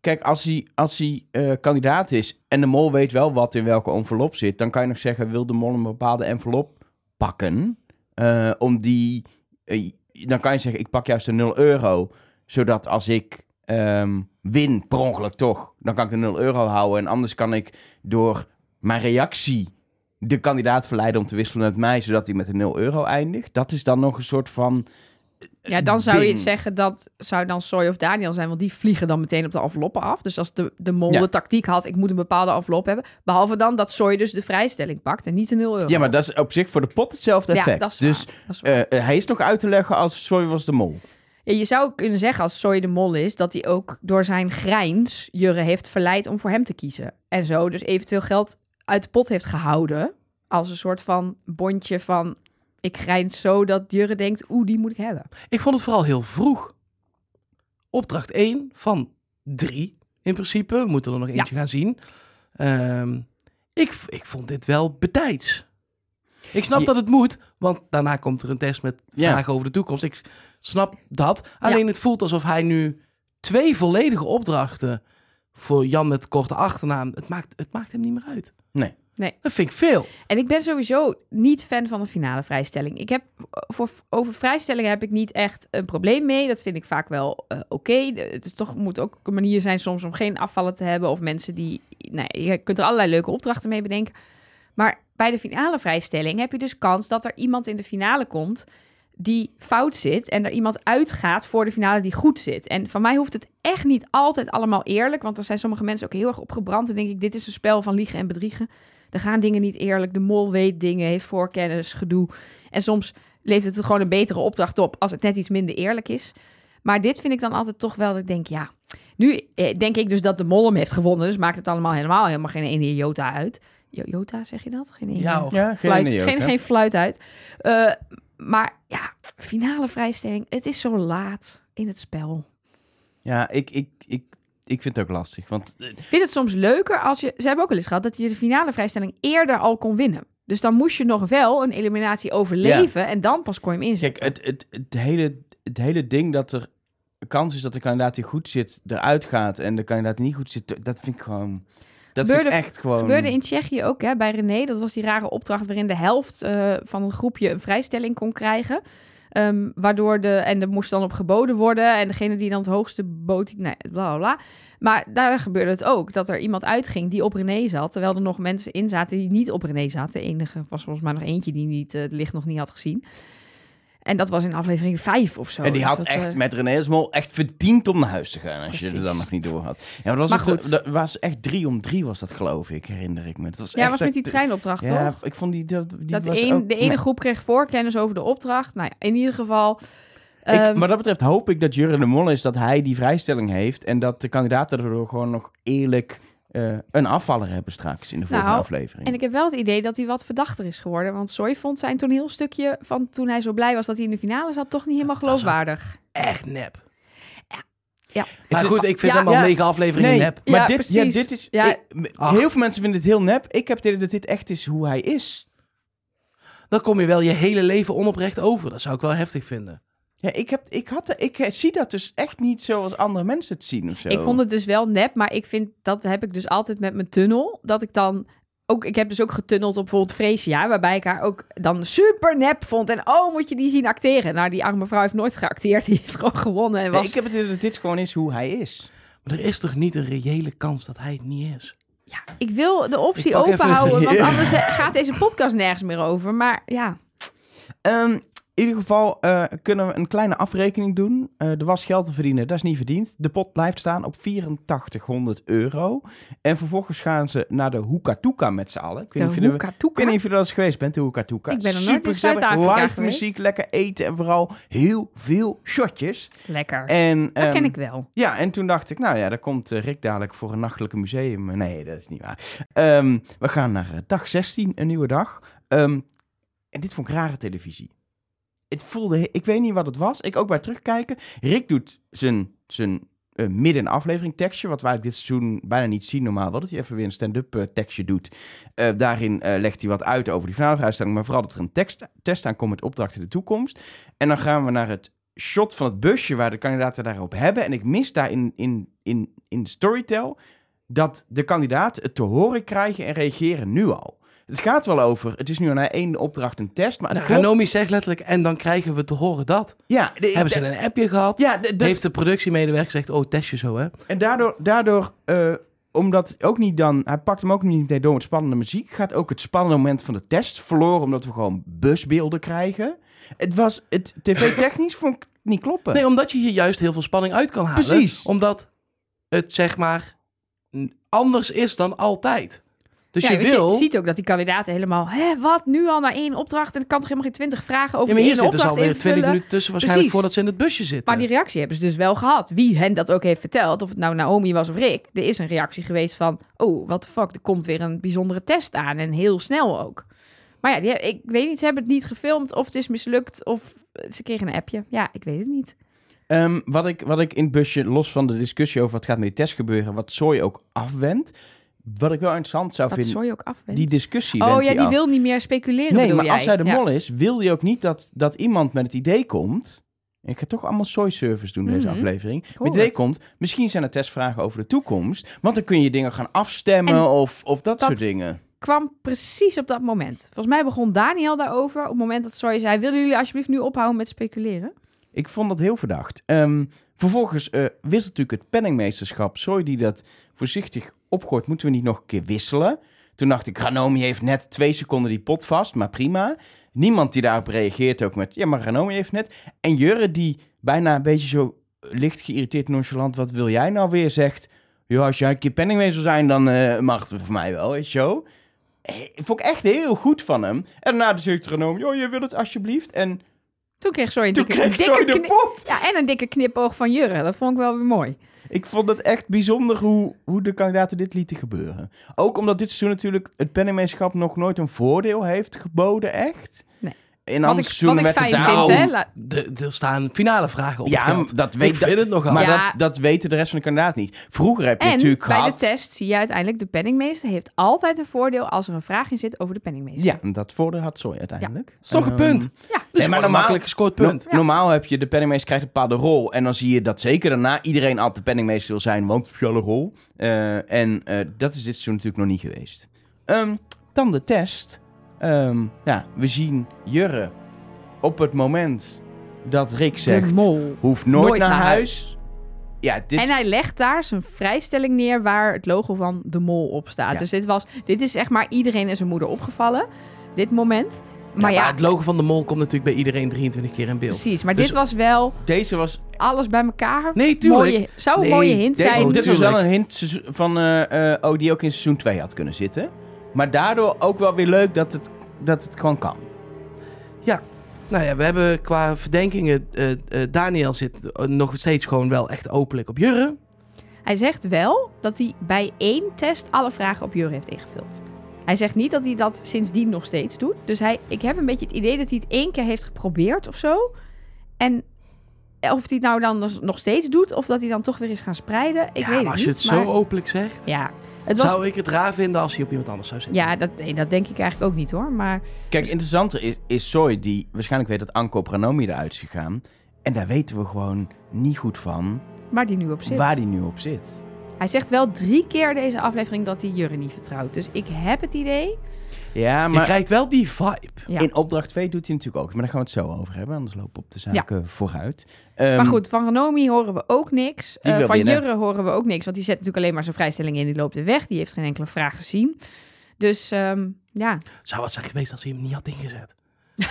Kijk, als hij, als hij eh, kandidaat is en de mol weet wel wat in welke envelop zit, dan kan je nog zeggen, wil de mol een bepaalde envelop pakken? eh, om die, dan kan je zeggen, ik pak juist de 0 euro, zodat als ik ehm, win, per ongeluk toch, dan kan ik de 0 euro houden. En anders kan ik door mijn reactie de kandidaat verleiden om te wisselen met mij, zodat hij met de 0 euro eindigt. Dat is dan nog een soort van... Ja, dan zou je zeggen dat zou dan Soy of Daniel zijn, want die vliegen dan meteen op de enveloppen af. Dus als de, de mol Ja. de tactiek had, ik moet een bepaalde envelop hebben. Behalve dan dat Soy dus de vrijstelling pakt en niet de 0 euro. Ja, maar dat is op zich voor de pot hetzelfde effect. is dus is eh, eh, hij is nog uit te leggen als Soy was de mol. Ja, je zou kunnen zeggen als Soy de mol is, dat hij ook door zijn grijns Jurre heeft verleid om voor hem te kiezen. En zo dus eventueel geld uit de pot heeft gehouden. Als een soort van bondje van, ik grijns zo dat Jurre denkt, oeh, die moet ik hebben. Ik vond het vooral heel vroeg. Opdracht 1 van 3 in principe. We moeten er nog eentje gaan zien. Ehm, ik, ik vond dit wel betijds. Ik snap dat het moet, want daarna komt er een test met Ja. vragen over de toekomst. Ik snap dat. Alleen het voelt alsof hij nu twee volledige opdrachten voor Jan met korte achternaam. Het maakt, het maakt hem niet meer uit. Nee. Nee. Dat vind ik veel. En ik ben sowieso niet fan van de finale vrijstelling. Ik heb voor, over vrijstellingen heb ik niet echt een probleem mee. Dat vind ik vaak wel eh, oké. De- Het is toch moet ook een manier zijn soms om geen afvallen te hebben of mensen die. Nee, je kunt er allerlei leuke opdrachten mee bedenken. Maar bij de finale vrijstelling heb je dus kans dat er iemand in de finale komt die fout zit en er iemand uitgaat voor de finale die goed zit. En van mij hoeft het echt niet altijd allemaal eerlijk, want er zijn sommige mensen ook heel erg opgebrand. En denk ik, dit is een spel van liegen en bedriegen. Er gaan dingen niet eerlijk. De mol weet dingen, heeft voorkennis, gedoe. En soms levert het gewoon een betere opdracht op als het net iets minder eerlijk is. Maar dit vind ik dan altijd toch wel dat ik denk, ja, nu eh, denk ik dus dat de mol hem heeft gewonnen. Dus maakt het allemaal helemaal helemaal geen ene jota uit. Jo- Jota, zeg je dat? Geen ene Ja, geen fluit, geen fluit uit. Eh, maar ja, finale vrijstelling. Het is zo laat in het spel. Ja, ik, ik, ik, ik vind het ook lastig. Want eh, Ik vind het soms leuker als je... Ze hebben ook wel eens gehad dat je de finale vrijstelling eerder al kon winnen. Dus dan moest je nog wel een eliminatie overleven en dan pas kon je hem kijk, inzetten. het, het, het, hele, het hele ding dat er kans is dat de kandidaat die goed zit eruit gaat en de kandidaat die niet goed zit, dat vind ik gewoon... Dat vind ik Gebeurde- echt gewoon... gebeurde in Tsjechië ook hè, bij René. Dat was die rare opdracht waarin de helft eh, van een groepje een vrijstelling kon krijgen. Ehm, waardoor de, en er moest dan op geboden worden. En degene die dan het hoogste bood, bla bla. Maar daar gebeurde het ook. Dat er iemand uitging die op René zat. Terwijl er nog mensen in zaten die niet op René zaten. De enige was volgens mij nog eentje die niet, eh, het licht nog niet had gezien. En dat was in aflevering 5 of zo. En die Dus had dat, echt eh, met René Smol echt verdiend om naar huis te gaan. Als je er dan nog niet door had. Ja, maar dat was, Maar ook dat was echt drie om drie was dat geloof ik, herinner ik me. Dat was ja, echt was met die treinopdracht, Ja, toch? ik vond die... dat die Dat was een, ook- de ene nee. groep kreeg voorkennis over de opdracht. Nou ja, in ieder geval... Ik, ehm, wat dat betreft hoop ik dat Jurre de Mol is dat hij die vrijstelling heeft en dat de kandidaten daardoor gewoon nog eerlijk eh, een afvaller hebben straks in de volgende Nou, aflevering. En ik heb wel het idee dat hij wat verdachter is geworden. Want Soy vond zijn toneelstukje van toen hij zo blij was dat hij in de finale zat, toch niet helemaal geloofwaardig. Echt nep. Ja. Maar goed, ik vind Ja, hem al ja. negen afleveringen nee, nep. maar Ja, dit, ja, dit is... Ja. ik- heel veel mensen vinden het heel nep. Ik heb het idee dat dit echt is hoe hij is. Dan kom je wel je hele leven onoprecht over. Dat zou ik wel heftig vinden. Ja, ik, heb, ik, had, ik eh, zie dat dus echt niet zoals andere mensen het zien of zo. Ik vond het dus wel nep, maar ik vind dat heb ik dus altijd met mijn tunnel. Dat ik dan ook, ik heb dus ook getunneld op bijvoorbeeld Freesia, waarbij ik haar ook dan super nep vond. En oh, moet je die zien acteren? Nou, die arme vrouw heeft nooit geacteerd. Die heeft gewoon gewonnen en Nee, was ik heb het idee dat dit gewoon is hoe hij is. Maar er is toch niet een reële kans dat hij het niet is? Ja, ik wil de optie open even- houden, want <laughs> anders eh, gaat deze podcast nergens meer over. Maar ja, Ehm, in ieder geval eh, kunnen we een kleine afrekening doen. Eh, er was geld te verdienen, dat is niet verdiend. De pot blijft staan op 8400 euro. En vervolgens gaan ze naar de Hoekatoeka met z'n allen. Ik weet niet of de niet je er eens geweest bent, de Hoekatoeka. Ik ben er nooit in Supergezellig, Zuid-Afrika live geweest. muziek, lekker eten en vooral heel veel shotjes. Lekker. En, dat ehm, ken ik wel. Ja, en toen dacht ik, nou ja, daar komt eh, Rick dadelijk voor een nachtelijke museum. Nee, dat is niet waar. Ehm, we gaan naar dag 16, een nieuwe dag. Ehm, en dit vond ik rare televisie. Het voelde, ik weet niet wat het was. Ik ook bij terugkijken. Rick doet zijn, zijn eh, midden aflevering tekstje, wat wij dit seizoen bijna niet zien normaal. Wel dat hij even weer een stand-up eh, tekstje doet. Eh, daarin legt hij wat uit over die finale vrijstelling, maar vooral dat er een tekst, test aankomt met opdracht in de toekomst. En dan gaan we naar het shot van het busje waar de kandidaten daarop hebben. En ik mis daar in, in, in, in de storytel dat de kandidaten het te horen krijgen en reageren nu al. Het gaat wel over, het is nu aan één opdracht een test, maar... Nou, Ranomi zegt letterlijk, en dan krijgen we te horen dat. ja, de- Hebben ze een appje gehad? ja, de- de- Heeft de productiemedewerker gezegd, oh, test je zo, hè? en daardoor, daardoor eh, omdat ook niet dan, hij pakt hem ook niet meteen door met spannende muziek, gaat ook het spannende moment van de test verloren, omdat we gewoon busbeelden krijgen. Het was, het tv-technisch vond ik niet kloppen. Nee, omdat je hier juist heel veel spanning uit kan halen. Precies. Omdat het, zeg maar, anders is dan altijd. Dus ja, je weet wil... je ziet ook dat die kandidaten helemaal, hè, wat, nu al naar één opdracht? En ik kan toch helemaal geen twintig vragen over ja, maar hier zitten ze opdracht alweer 20 invullen? minuten tussen waarschijnlijk Precies. voordat ze in het busje zitten. Maar die reactie hebben ze dus wel gehad. Wie hen dat ook heeft verteld, of het nou Naomi was of Rick, er is een reactie geweest van, oh, what the fuck, er komt weer een bijzondere test aan. En heel snel ook. Maar ja, die, ik weet niet, ze hebben het niet gefilmd, of het is mislukt, of ze kregen een appje. Ja, ik weet het niet. Ehm, wat, ik, wat ik in het busje, los van de discussie over wat gaat met die test gebeuren, wat Soy ook afwendt, wat ik wel interessant zou Wat vinden, Soy ook die discussie Oh ja, die af. wil niet meer speculeren, Nee, maar jij? als hij de Ja. mol is, wil hij ook niet dat, dat iemand met het idee komt. Ik ga toch allemaal soy-service doen deze Mhm. aflevering. Met het idee komt, misschien zijn er testvragen over de toekomst. Want dan kun je dingen gaan afstemmen En of, of dat, dat- soort dingen. kwam precies op dat moment. Volgens mij begon Daniel daarover op het moment dat Soy zei... willen jullie alsjeblieft nu ophouden met speculeren? Ik vond dat heel verdacht. Ehm, vervolgens eh wisselt natuurlijk het penningmeesterschap. Soy die dat voorzichtig opgooit, moeten we niet nog een keer wisselen. Toen dacht ik, Ranomi heeft net twee seconden die pot vast, maar prima. Niemand die daarop reageert ook met, ja, maar Ranomi heeft net. En Jurre die bijna een beetje zo licht geïrriteerd nonchalant, wat wil jij nou weer, zegt... Ja, als jij een keer penningmeester zijn, dan eh, mag het voor mij wel, weet je zo. Eh, vond ik echt heel goed van hem. En daarna zegt Ranomi, oh, je wil het alsjeblieft. En Toen kreeg Zoe een toen dikke, kreeg dikke de. Ja, en een dikke knipoog van Jurre. Dat vond ik wel weer mooi. Ik vond het echt bijzonder hoe, hoe de kandidaten dit lieten gebeuren. Ook omdat dit seizoen natuurlijk het penningmeesterschap nog nooit een voordeel heeft geboden, echt. Nee. In Wat andere ik, wat seizoenen ik werd het fijn daar... vind, hè? De, er staan finale vragen op Ja, dat weet ik vind het nogal. Maar Ja. dat, dat weten de rest van de kandidaten niet. Vroeger heb je En natuurlijk bij gehad... de test zie je uiteindelijk... de penningmeester heeft altijd een voordeel... als er een vraag in zit over de penningmeester. Ja, dat voordeel had Soy uiteindelijk. Dat is toch een Ehm, punt? Ja, Dus maar maar een normaal- makkelijk gescoord punt. No- Normaal heb je de penningmeester krijgt een bepaalde rol. En dan zie je dat zeker daarna iedereen altijd de penningmeester wil zijn. Want speciale rol. Eh, en eh, dat is dit seizoen natuurlijk nog niet geweest. Ehm, dan de test. Ehm, ja, we zien Jurre op het moment dat Rick zegt... de mol. Hoeft nooit, Nooit naar, naar huis. Ja, dit... En hij legt daar zijn vrijstelling neer waar het logo van de mol op staat. Ja. Dus dit was, dit is echt maar iedereen en zijn moeder opgevallen. Dit moment. Maar Maar ja, het logo van de mol komt natuurlijk bij iedereen 23 keer in beeld. precies. Maar Dus- dit was wel Deze was, alles bij elkaar. Nee, tuurlijk. Mooie, zou een Nee, mooie hint deze, zijn. Oh, dit was wel een hint van... eh, eh, oh, die ook in seizoen 2 had kunnen zitten. Maar daardoor ook wel weer leuk dat het, dat het gewoon kan. Nou ja, we hebben qua verdenkingen... eh, eh, Daniel zit eh, nog steeds gewoon wel echt openlijk op Jurre. Hij zegt wel dat hij bij één test alle vragen op Jur heeft ingevuld. Hij zegt niet dat hij dat sindsdien nog steeds doet. Dus hij, ik heb een beetje het idee dat hij het één keer heeft geprobeerd of zo. En of hij het nou dan nog steeds doet, of dat hij dan toch weer is gaan spreiden, ik ja, weet maar het als je niet. het zo openlijk zegt... Ja, het was... Zou ik het raar vinden als hij op iemand anders zou zitten? Ja, dat, nee, dat denk ik eigenlijk ook niet hoor. Maar Kijk, Dus- interessanter is, is Soy, die waarschijnlijk weet dat Anko op Ranomi eruit is gegaan. En daar weten we gewoon niet goed van waar die nu op zit. waar die nu op zit. Hij zegt wel drie keer deze aflevering dat hij Jurre niet vertrouwt. Dus ik heb het idee. Ja, Je maar krijgt wel die vibe. Ja. in opdracht 2 doet hij natuurlijk ook. Maar daar gaan we het zo over hebben, anders lopen we op de zaken vooruit. Ehm, maar goed, van Renomi horen we ook niks. Eh, van. Jurre horen we ook niks. Want die zet natuurlijk alleen maar zijn vrijstelling in. Die loopt er weg. Die heeft geen enkele vraag gezien. Dus ehm, ja, Zou wat zijn geweest als hij hem niet had ingezet? <laughs>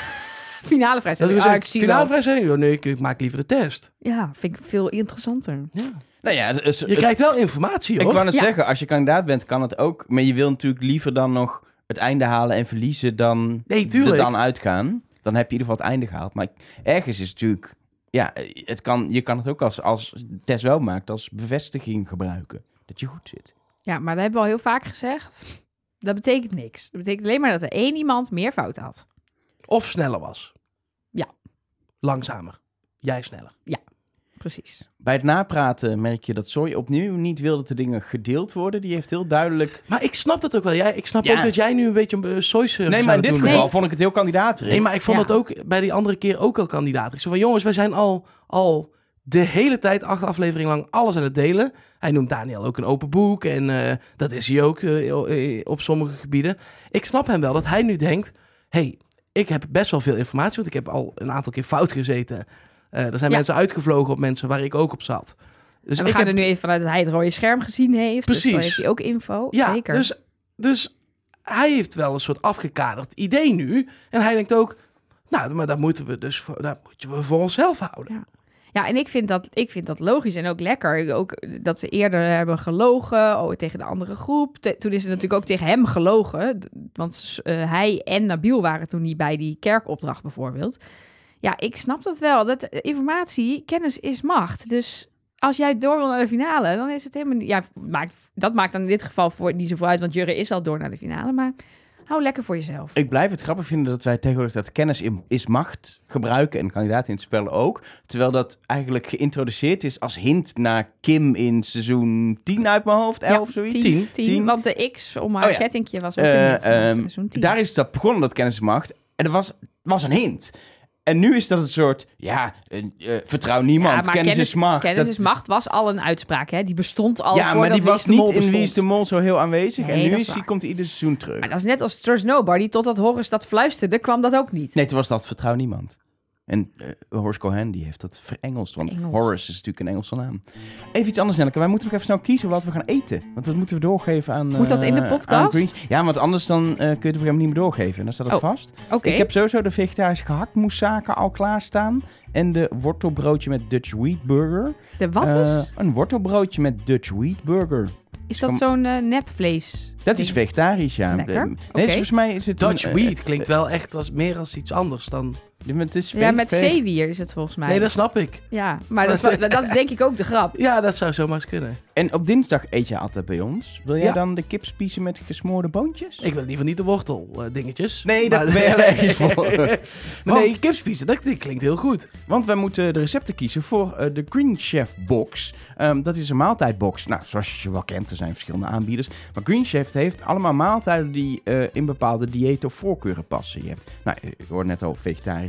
finale Dat vrijstelling. we Ah, ik zie finale wel. vrijstelling? Oh, nee, ik, ik maak liever de test. Ja, vind ik veel interessanter. Ja. Nou ja, dus, Je het- krijgt wel informatie, ik hoor. wou net Ja. zeggen, als je kandidaat bent, kan het ook. Maar je wil natuurlijk liever dan nog het einde halen en verliezen dan Nee, er tuurlijk. dan uitgaan. Dan heb je in ieder geval het einde gehaald. Maar ergens is het natuurlijk... Ja, het kan, je kan het ook als, als test wel maakt, als bevestiging gebruiken. Dat je goed zit. Ja, maar dat hebben we al heel vaak gezegd. Dat betekent niks. Dat betekent alleen maar dat er één iemand meer fout had. Of sneller was. Ja. Langzamer. Jij sneller. Precies. Bij het napraten merk je dat Soy opnieuw niet wil dat de dingen gedeeld worden. Die heeft heel duidelijk... Maar ik snap dat ook wel. Jij, ik snap Ja. ook dat jij nu een beetje een uh, soy Nee, maar in dit geval Nee. vond ik het heel kandidaat. Nee, maar ik vond Ja. dat ook bij die andere keer ook al kandidaat. Ik zei van jongens, wij zijn al, al de hele tijd, acht afleveringen lang, alles aan het delen. Hij noemt Daniel ook een open boek en eh, dat is hij ook eh, op sommige gebieden. Ik snap hem wel dat hij nu denkt, hey, ik heb best wel veel informatie, want ik heb al een aantal keer fout gezeten. Eh, er zijn Ja. mensen uitgevlogen op mensen waar ik ook op zat. Dus en we ik gaan heb, er nu even vanuit dat hij het rode scherm gezien heeft. Dus dan Precies. heeft hij ook info. ja, Zeker. Dus, dus hij heeft wel een soort afgekaderd idee nu. En hij denkt ook, nou, maar dat moeten we dus voor, dat moeten we voor onszelf houden. Ja, en ik vind, dat, ik vind dat logisch en ook lekker. Ook dat ze eerder hebben gelogen oh, tegen de andere groep. Te- toen is er natuurlijk ook tegen hem gelogen. Want eh, hij en Nabil waren toen niet bij die kerkopdracht bijvoorbeeld. Ja, ik snap dat wel. Dat eh, informatie, kennis is macht. Dus als jij door wil naar de finale, dan is het helemaal niet... Ja, maakt, dat maakt dan in dit geval voor niet zoveel uit, want Jurre is al door naar de finale. Maar hou lekker voor jezelf. Ik blijf het grappig vinden dat wij tegenwoordig dat kennis in- is macht gebruiken en kandidaten in het spel ook. Terwijl dat eigenlijk geïntroduceerd is als hint naar Kim in seizoen 10 uit mijn hoofd, 11 zoiets. Tien, Tien. tien, Want de X om haar Oh ja. kettingje was ook Eh, hint van ehm, seizoen 10. Daar is dat begonnen, dat kennis is macht. En dat was, was een hint. En nu is dat een soort, ja, eh, vertrouw niemand, Ja, kennis, is macht. Kennis Dat- is macht was al een uitspraak, hè? Die bestond al Ja, maar die was niet in Wie is de Mol zo heel aanwezig. Nee, en nu is die, waar. komt hij ieder seizoen terug. Maar dat is net als Trust Nobody. Totdat Horace dat fluisterde, kwam dat ook niet. Nee, toen was dat vertrouw niemand. En eh, Horace Cohen die heeft dat verengeld, want. Horace is natuurlijk een Engelse naam. Even iets anders, Nelleke. Wij moeten nog even snel kiezen wat we gaan eten. Want dat moeten we doorgeven aan... Moet dat in de eh, podcast? Ja, want anders dan eh, kun je het moment niet meer doorgeven. Dan staat het Oh, vast. Oké. Ik heb sowieso de vegetarische gehaktmoeszaken al klaarstaan. En de wortelbroodje met Dutch Wheat Burger. De wat is? een wortelbroodje met Dutch Wheat Burger. Is dat kom- zo'n nepvlees? Dat is vegetarisch, ja. Lekker. Nee, Oké. volgens mij is het... Dutch een, Wheat klinkt wel echt als meer als iets anders dan... Het is Ja, met zeewier is het volgens mij. Nee, dat snap ik. Ja, maar dat is, wel- <laughs> dat is denk ik ook de grap. Ja, dat zou zomaar eens kunnen. En op dinsdag eet je altijd bij ons. Wil jij Ja. dan de kip spiezen met gesmoorde boontjes? Ik wil liever niet de wortel eh, dingetjes. Nee, daar ben je allergisch voor. Maar <laughs> Want- nee, kipspiezen, dat, dat klinkt heel goed. Want wij moeten de recepten kiezen voor eh, de Green Chef Box. Ehm, dat is een maaltijdbox. Nou, zoals je wel kent, er zijn verschillende aanbieders. Maar Green Chef heeft allemaal maaltijden die eh, in bepaalde diëten of voorkeuren passen. Je hebt, nou, ik hoorde net al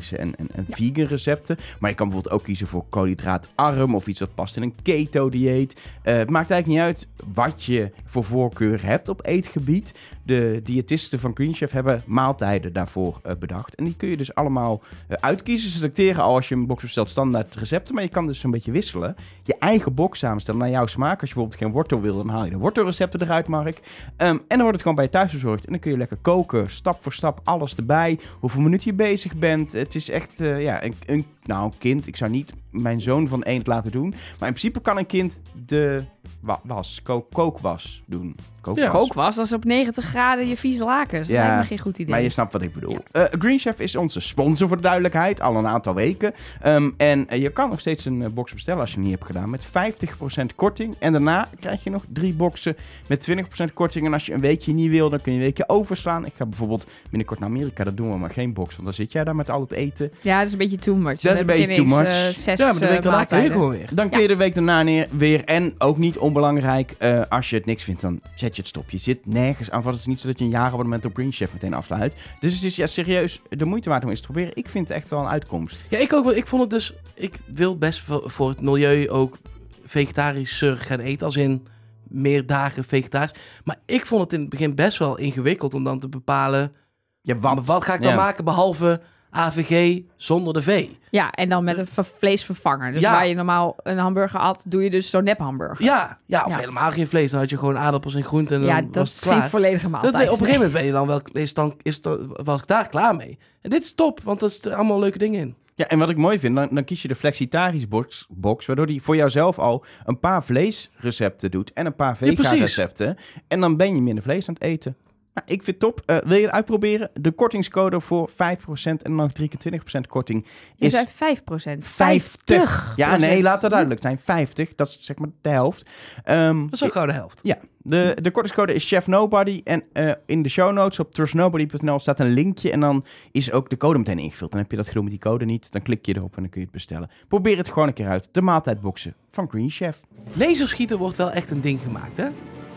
vegetarische en, en, en vegan recepten. Maar je kan bijvoorbeeld ook kiezen voor koolhydraatarm of iets dat past in een keto-dieet. Eh, het maakt eigenlijk niet uit wat je voor voorkeur hebt op eetgebied. De diëtisten van Green Chef hebben maaltijden daarvoor eh, bedacht. En die kun je dus allemaal eh, uitkiezen. Ze selecteren al als je een box bestelt standaard recepten. Maar je kan dus een beetje wisselen. Je eigen box samenstellen naar jouw smaak. Als je bijvoorbeeld geen wortel wil, dan haal je de wortelrecepten eruit, Mark. Ehm, en dan wordt het gewoon bij je thuis bezorgd. En dan kun je lekker koken, stap voor stap, alles erbij. Hoeveel minuten je bezig bent. Het is echt, eh, ja, een, een, nou, een kind. Ik zou niet mijn zoon van één laten doen. Maar in principe kan een kind de wa- was, ko- kookwas doen. Kookwas. Ja. Kookwas, dat is op 90 graden je vieze lakens. Dat Ja, lijkt me geen goed idee. Maar je snapt wat ik bedoel. Eh, Green Chef is onze sponsor voor de duidelijkheid, al een aantal weken. Ehm, en eh, je kan nog steeds een eh, box bestellen als je het niet hebt gedaan, met 50% korting. En daarna krijg je nog drie boxen met 20% korting. En als je een weekje niet wil, dan kun je een weekje overslaan. Ik ga bijvoorbeeld binnenkort naar Amerika, dat doen we maar geen box, want dan zit jij daar met al het eten. Ja, dat is een beetje too much. Dat is een beetje too much. Zes Ja, maar de week eh, daarna kun je maaltijden. gewoon weer. Dan kun je de week daarna neer, weer. En ook niet onbelangrijk, eh, als je het niks vindt, dan zet je het stop. Je zit nergens aan vast. Het is niet zo dat je een jaarabonnement op Green Chef meteen afsluit. Dus het is ja, serieus de moeite waard om eens te proberen. Ik vind het echt wel een uitkomst. Ja, ik ook wel. Ik vond het dus... Ik wil best voor, voor het milieu ook vegetarischer gaan eten. Als in meer dagen vegetarisch. Maar ik vond het in het begin best wel ingewikkeld om dan te bepalen... Ja, Wat, wat ga ik dan Ja. maken behalve AVG zonder de V? Ja, en dan met een ver- vleesvervanger. Dus Ja. waar je normaal een hamburger at, doe je dus zo'n nep hamburger. Ja, ja of Ja. helemaal geen vlees. Dan had je gewoon aardappels en groenten en Ja, dan dat was is het geen klaar. volledige Dat, maaltijd. op een gegeven moment ben je dan wel, is dan, is dan, was ik daar klaar mee. En dit is top, want er zitten allemaal leuke dingen in. Ja, en wat ik mooi vind, dan, dan kies je de Flexitaris box, box, waardoor die voor jouzelf al een paar vleesrecepten doet en een paar Ja, precies. vega-recepten. en dan ben je minder vlees aan het eten. Nou, ik vind het top. Eh, wil je het uitproberen? De kortingscode voor 5% en nog drie keer 20% korting Je is zei 5%. 50. Ja, nee, laat dat duidelijk zijn. 50, dat is zeg maar de helft. Ehm, Dat is ook gauw de helft. ja, de, de kortingscode is Chef Nobody. En eh, in de show notes op trustnobody.nl staat een linkje. En dan is ook de code meteen ingevuld. Dan heb je dat gedoe met die code niet. Dan klik je erop en dan kun je het bestellen. Probeer het gewoon een keer uit. De maaltijdboxen van Green Chef. Laserschieten wordt wel echt een ding gemaakt, hè?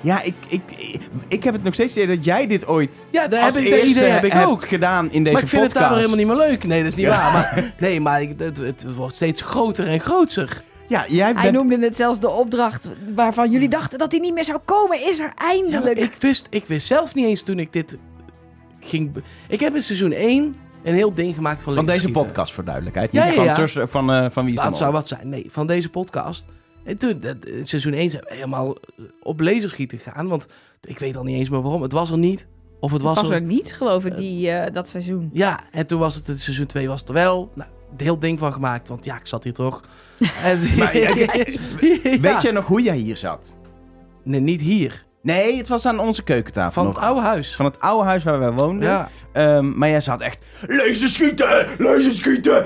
Ja, ik, ik, ik, ik heb het nog steeds idee dat jij dit ooit Ja, daar als heb ik, dat eerste idee heb ik hebt ook. gedaan in deze Maar ik vind podcast. het daardoor helemaal niet meer leuk. Nee, dat is niet Ja. waar. Maar, nee, maar het, het wordt steeds groter en groter. Ja, jij Hij bent... noemde het zelfs de opdracht waarvan jullie dachten dat hij niet meer zou komen. Is er Ja, eindelijk. ik, wist, ik wist zelf niet eens toen ik dit ging... Ik heb in seizoen 1 een heel ding gemaakt van Van deze podcast voor duidelijkheid. Ja, Niet ja, van, ja. tussen, van, eh, van wie is Dat dan zou wat zijn. Nee, van deze podcast. En toen, dat, in seizoen 1 zijn we helemaal eh, op laserschieten gegaan. Want ik weet al niet eens meer waarom. Het was er niet. Of het Het was, was er... er niet, geloof ik, die, eh, dat seizoen. Ja, en toen was het, in seizoen 2 was het er wel. Nou, een heel ding van gemaakt. Want ja, ik zat hier toch. <laughs> En, <laughs> Maar, ja, <laughs> Ja. Weet je nog hoe jij hier zat? Nee, niet hier. Nee, het was aan onze keukentafel Van nog. het oude huis. Van het oude huis waar wij woonden. Ja. Ehm, maar jij zat echt... Laser schieten! Laser schieten!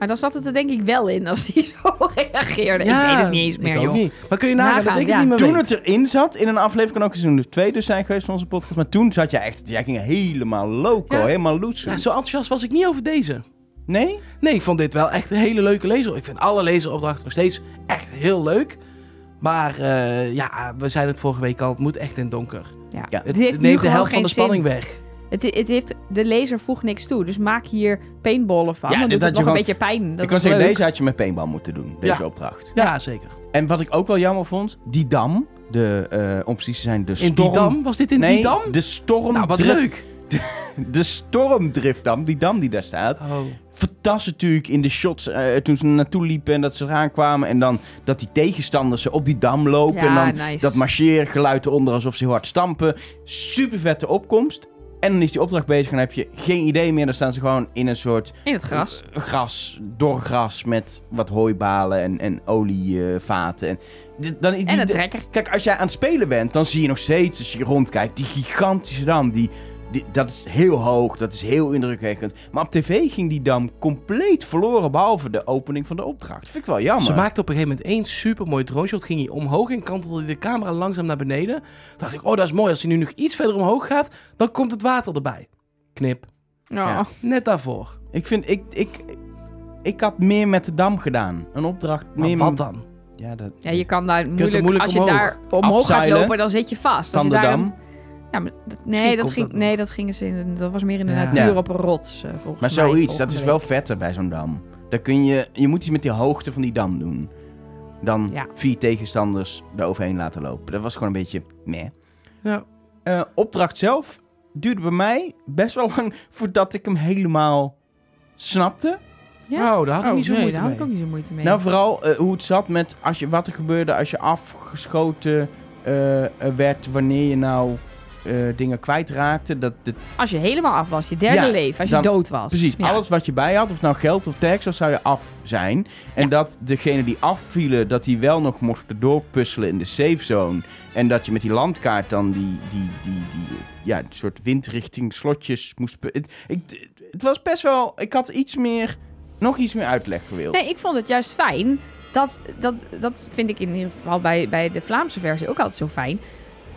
Maar dan zat het er denk ik wel in als hij <laughs> zo reageerde. ik weet het niet eens meer, ik ook joh. niet. Maar kun je Dus nagaan dat ik het ja. niet meer Toen weet? het erin zat, in een aflevering kan ook seizoen 2 dus zijn geweest van onze podcast. Maar toen zat jij echt... Jij ging helemaal loco, Ja. helemaal loetsen. Ja, zo enthousiast was ik niet over deze. Nee? Nee, ik vond dit wel echt een hele leuke lezer. Ik vind alle lezeropdrachten nog steeds echt heel leuk. Maar eh, ja, we zeiden het vorige week al, het moet echt in donker. Ja. Ja. Het, neemt de helft van de spanning zin. weg. Het, het heeft, de laser voegt niks toe. Dus maak hier paintballen van. Ja, dan doet had het nog je een gewoon- beetje pijn. Dat ik kan zeggen, leuk. deze had je met paintball moeten doen. Deze Ja. opdracht. Ja, zeker. En wat ik ook wel jammer vond, die dam. De, eh om precies te zijn, de In storm... die dam? Was dit in nee, die dam? de storm... Nou, wat leuk. <laughs> de Stormdriftdam, die dam die daar staat. Oh. Fantastisch natuurlijk in de shots eh, toen ze naartoe liepen en dat ze eraan kwamen. En dan dat die tegenstanders op die dam lopen. en dan nice. dat marcheergeluid eronder alsof ze hard stampen. Super vette opkomst. En dan is die opdracht bezig en dan heb je geen idee meer. Dan staan ze gewoon in een soort In het gras. eh, gras, door gras met wat hooibalen en, en olievaten. en, dit- dan, die- En een trekker. Kijk, als jij aan het spelen bent, dan zie je nog steeds, als je rondkijkt, die gigantische dam. Die, die, dat is heel hoog, dat is heel indrukwekkend. Maar op tv ging die dam compleet verloren, behalve de opening van de opdracht. Dat vind ik wel jammer. Ze maakte op een gegeven moment één super mooi drone shot. Ging hij omhoog en kantelde de camera langzaam naar beneden. Toen dacht ik, oh dat is mooi. Als hij nu nog iets verder omhoog gaat, dan komt het water erbij. Knip. Oh. Ja. Net daarvoor. Ik vind, ik, ik, ik had meer met de dam gedaan. Een opdracht Maar meer... wat dan? Ja, dat, Ja, je kan daar moeilijk, moeilijk als je omhoog. daar omhoog gaat lopen, dan zit je vast. Als van je de daar dam. een- ja, maar dat- nee, dat ging, dat nee, dat gingen ze in, dat was meer in de Ja. natuur op een rots, eh, volgens Maar mij. zoiets, dat is wel vetter bij zo'n dam. Daar kun je, je moet iets met die hoogte van die dam doen. Dan Ja. vier tegenstanders eroverheen laten lopen. Dat was gewoon een beetje meh. Ja. Eh, opdracht zelf duurde bij mij best wel lang <laughs> voordat ik hem helemaal snapte. Ja? Oh, daar had ik Oh, niet zo nee, moeite daar had mee. ik ook niet zo moeite mee. Nou, vooral eh, hoe het zat met als je, wat er gebeurde als je afgeschoten werd wanneer je nou eh, dingen kwijtraakte. Dat, dat, als je helemaal af was, je derde Ja, leven, als je dan- dood was. precies, Ja. alles wat je bij had, of nou geld of tax was, zou je af zijn. En dat degene die afvielen, dat die wel nog mochten doorpuzzelen in de safe zone. En dat je met die landkaart dan die, die, die, die ja, soort windrichting slotjes moest... ik, het was best wel... Ik had iets meer, nog iets meer uitleg gewild. Nee, ik vond het juist fijn. Dat, dat, dat vind ik in ieder geval bij, bij de Vlaamse versie ook altijd zo fijn.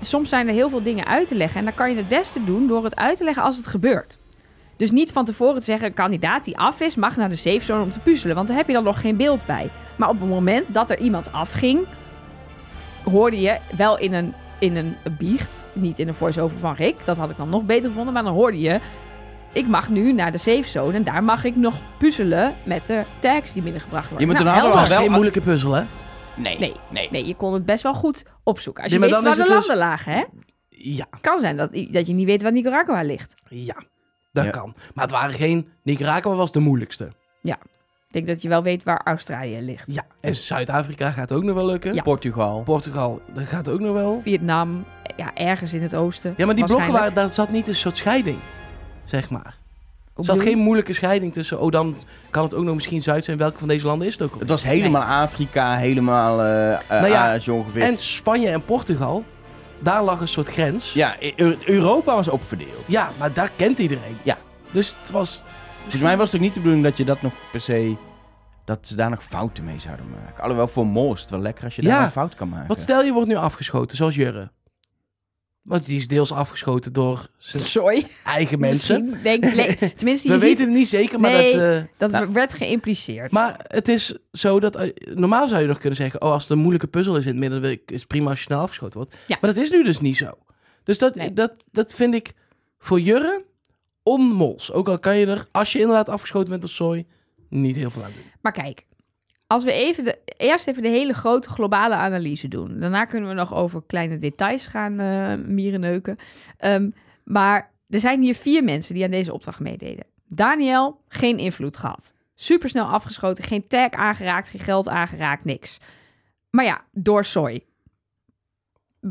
Soms zijn er heel veel dingen uit te leggen. En dan kan je het beste doen door het uit te leggen als het gebeurt. Dus niet van tevoren te zeggen: een kandidaat die af is, mag naar de safe zone om te puzzelen. Want daar heb je dan nog geen beeld bij. Maar op het moment dat er iemand afging, hoorde je wel in een, in een biecht. Niet in een voice-over van Rick. Dat had ik dan nog beter gevonden. Maar dan hoorde je. Ik mag nu naar de safe zone en daar mag ik nog puzzelen met de tags die binnengebracht worden. Je moet Nou, was we helder. wel- geen moeilijke puzzel, hè? Nee, Nee, nee. Nee, je kon het best wel goed opzoeken. Als je Nee, wist waar de dus- landen lagen, hè? Ja, Het kan zijn dat, dat je niet weet waar Nicaragua ligt. ja. Dat Ja. kan. Maar het waren geen... Nicaragua was de moeilijkste. Ik denk dat je wel weet waar Australië ligt. Ja. En Zuid-Afrika gaat ook nog wel lukken. Ja. Portugal. Portugal, dat gaat ook nog wel. Vietnam, ja, ergens in het oosten. Ja, maar die blokken waren... Daar zat niet een soort scheiding. Zeg maar. Er zat geen moeilijke scheiding tussen... Oh, dan kan het ook nog misschien Zuid zijn. Welke van deze landen is het ook? Het was helemaal Afrika, helemaal eh eh, Nou ja, Azië ongeveer. En Spanje en Portugal, daar lag een soort grens. Ja, Eu- Europa was opverdeeld. Ja, maar daar kent iedereen. Ja. Dus het was... Volgens mij was het ook niet de bedoeling dat je dat nog per se... Dat ze daar nog fouten mee zouden maken. Alhoewel voor het wel lekker als je daar Ja. een fout kan maken. Wat stel je wordt nu afgeschoten, zoals Jurre. Want die is deels afgeschoten door zijn Sorry. eigen <laughs> mensen. Misschien, denk, le- <laughs> tenminste, je We ziet, weten het niet zeker, maar Nee. dat... eh, dat Nou. werd geïmpliceerd. maar het is zo dat... eh, normaal zou je nog kunnen zeggen... Oh, als het een moeilijke puzzel is in het midden... is het prima als je snel afgeschoten wordt. Ja. Maar dat is nu dus niet zo. Dus dat, Nee. dat, dat vind ik voor Jurre onmols. Ook al kan je er, als je inderdaad afgeschoten bent als zooi... niet heel veel aan doen. Maar kijk, als we even de, eerst even de hele grote globale analyse doen. Daarna kunnen we nog over kleine details gaan eh mierenneuken. Ehm, maar er zijn hier vier mensen die aan deze opdracht meededen. Daniel, geen invloed gehad. Supersnel afgeschoten, geen tag aangeraakt, geen geld aangeraakt, niks. Maar ja, door Soy.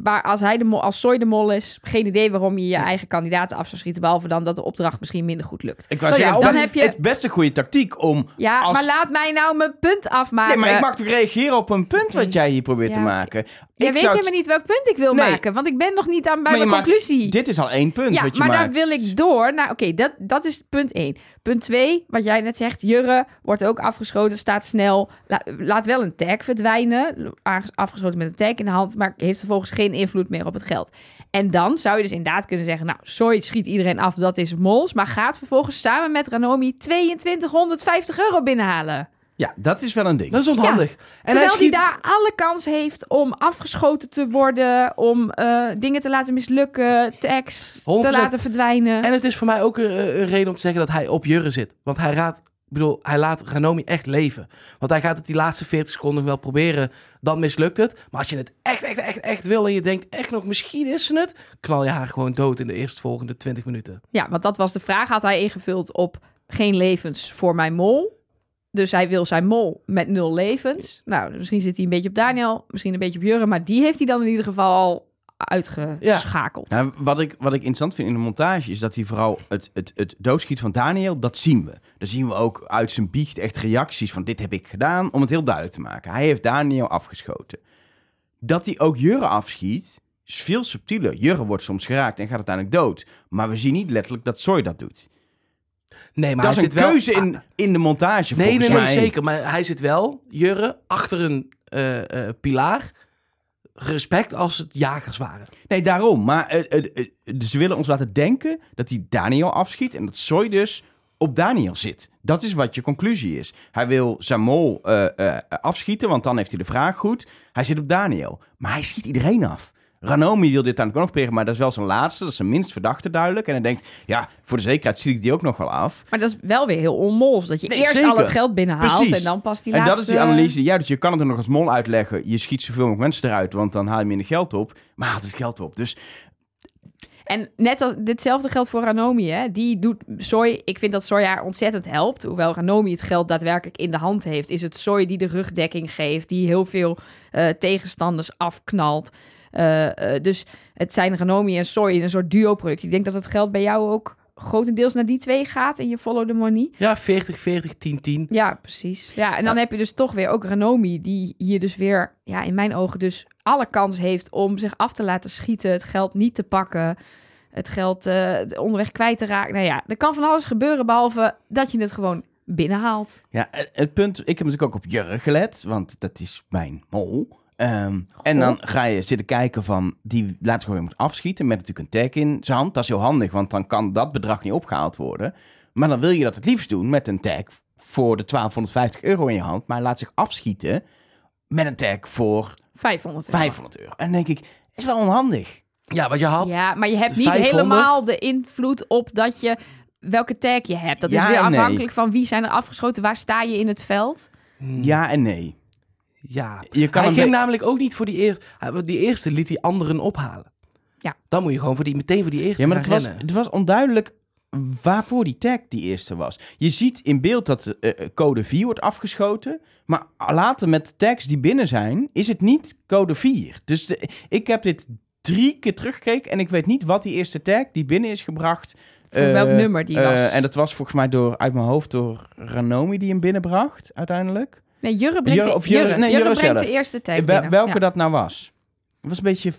Maar als, hij de mol, als Soy de mol is, geen idee waarom je je eigen kandidaten af zou schieten. Behalve dan dat de opdracht misschien minder goed lukt. Ik ja, zeggen, dan heb je- het is best een goede tactiek om... Ja, Als- maar laat mij nou mijn punt afmaken. Nee, maar ik mag toch reageren op een punt wat jij hier probeert te maken. Jij ik weet zou helemaal niet welk punt ik wil Nee. maken, want ik ben nog niet aan bij Maar mijn maakt- conclusie. Dit is al één punt ja, wat je maar maakt. dan wil ik door. Nou, oké, dat, dat is punt 1. Punt 2, wat jij net zegt, Jurre wordt ook afgeschoten, staat snel, la- laat wel een tag verdwijnen, afgeschoten met een tag in de hand, maar heeft vervolgens geen invloed meer op het geld. En dan zou je dus inderdaad kunnen zeggen, nou, sorry, schiet iedereen af, dat is mols, maar gaat vervolgens samen met Ranomi 2250 euro binnenhalen. Ja, dat is wel een ding. Dat is onhandig. En hij Terwijl schiet... hij daar alle kans heeft om afgeschoten te worden, om eh, dingen te laten mislukken, tags te 100%. laten verdwijnen. En het is voor mij ook een, een reden om te zeggen dat hij op Jurre zit. Want hij raadt bedoel, hij laat Ranomi echt leven. Want hij gaat het die laatste 40 seconden wel proberen. Dan mislukt het. Maar als je het echt, echt, echt, echt wil en je denkt echt nog, misschien is ze het. Knal je haar gewoon dood in de eerstvolgende 20 minuten. Ja, want dat was de vraag. Had hij ingevuld op geen levens voor mijn mol. Dus hij wil zijn mol met nul levens. Nou, misschien zit hij een beetje op Daniel, misschien een beetje op Jurre. Maar die heeft hij dan in ieder geval al uitgeschakeld. Nou, wat, ik, wat ik interessant vind in de montage is dat hij vooral het, het, het doodschiet van Daniel, dat zien we. Dan zien we ook uit zijn biecht echt reacties van dit heb ik gedaan, om het heel duidelijk te maken. Hij heeft Daniel afgeschoten. Dat hij ook Jurre afschiet, is veel subtieler. Jurre wordt soms geraakt en gaat uiteindelijk dood. Maar we zien niet letterlijk dat Soy dat doet. Nee, maar dat is hij een zit wel... keuze in, in de montage, Nee, volgens nee, nee, mij. zeker. Maar hij zit wel, Jurre, achter een eh, eh, pilaar. Respect als het jagers waren. Nee, daarom. Maar eh, dus ze willen ons laten denken dat hij Daniel afschiet en dat Soy dus op Daniel zit. Dat is wat je conclusie is. Hij wil Samol eh, afschieten, want dan heeft hij de vraag goed. Hij zit op Daniel. Maar hij schiet iedereen af. Ranomi wil dit aan ook nog proberen, maar dat is wel zijn laatste. Dat is zijn minst verdachte duidelijk. En hij denkt, ja, voor de zekerheid schiet ik die ook nog wel af. Maar dat is wel weer heel onmols. Dat je Nee, eerst zeker. al het geld binnenhaalt Precies. en dan pas die en laatste... dat is die analyse die jij doet. Je kan het er nog als mol uitleggen. Je schiet zoveel mogelijk mensen eruit, want dan haal je minder geld op. Maar haalt het geld op. Dus En net als ditzelfde geldt voor Ranomi, hè. Die doet Soy... Ik vind dat Soy haar ontzettend helpt. Hoewel Ranomi het geld daadwerkelijk in de hand heeft... is het Soy die de rugdekking geeft. Die heel veel eh, tegenstanders afknalt. Eh, eh, dus het zijn Ranomi en Soy in een soort duo-productie. Ik denk dat het geld bij jou ook grotendeels naar die twee gaat... in je Follow the Money. Ja, 40, 40, 10, 10. Ja, precies. Ja, en dan heb je dus toch weer ook Ranomi, die hier dus weer, ja, in mijn ogen dus alle kans heeft om zich af te laten schieten, het geld niet te pakken, het geld eh, onderweg kwijt te raken. Nou ja, er kan van alles gebeuren, behalve dat je het gewoon binnenhaalt. Ja, het- het punt, ik heb natuurlijk ook op Jurre gelet, want dat is mijn mol. Ehm, en dan ga je zitten kijken van, die laat gewoon weer afschieten met natuurlijk een tag in zijn hand. Dat is heel handig, want dan kan dat bedrag niet opgehaald worden. Maar dan wil je dat het liefst doen met een tag voor de 1250 euro in je hand. Maar laat zich afschieten met een tag voor 500 euro. 500 euro. En dan denk ik, is wel onhandig. Ja, wat je had. Ja, maar je hebt niet 500. helemaal de invloed op dat je welke tag je hebt. Dat Ja is weer nee. afhankelijk van wie zijn er afgeschoten, waar sta je in het veld. Ja en nee. Ja. Je kan hij ging namelijk ook niet voor die eerste. Die eerste liet hij anderen ophalen. Ja. Dan moet je gewoon voor die, meteen voor die eerste Ja, maar gaan het was, rennen. het was onduidelijk waarvoor die tag die eerste was. Je ziet in beeld dat eh, eh, code 4 wordt afgeschoten. Maar later met de tags die binnen zijn, is het niet code 4. Dus de- ik heb dit drie keer teruggekeken en ik weet niet wat die eerste tag die binnen is gebracht. Voor eh, welk nummer die eh, was. en dat was volgens mij door, uit mijn hoofd door Ranomi die hem binnenbracht uiteindelijk. Nee, Jurre brengt, Jurre- de, of Jurre- Jurre, nee, Jurre Jurre brengt zelf. de eerste Wel- binnen. welke Ja. dat nou was. Het was een beetje...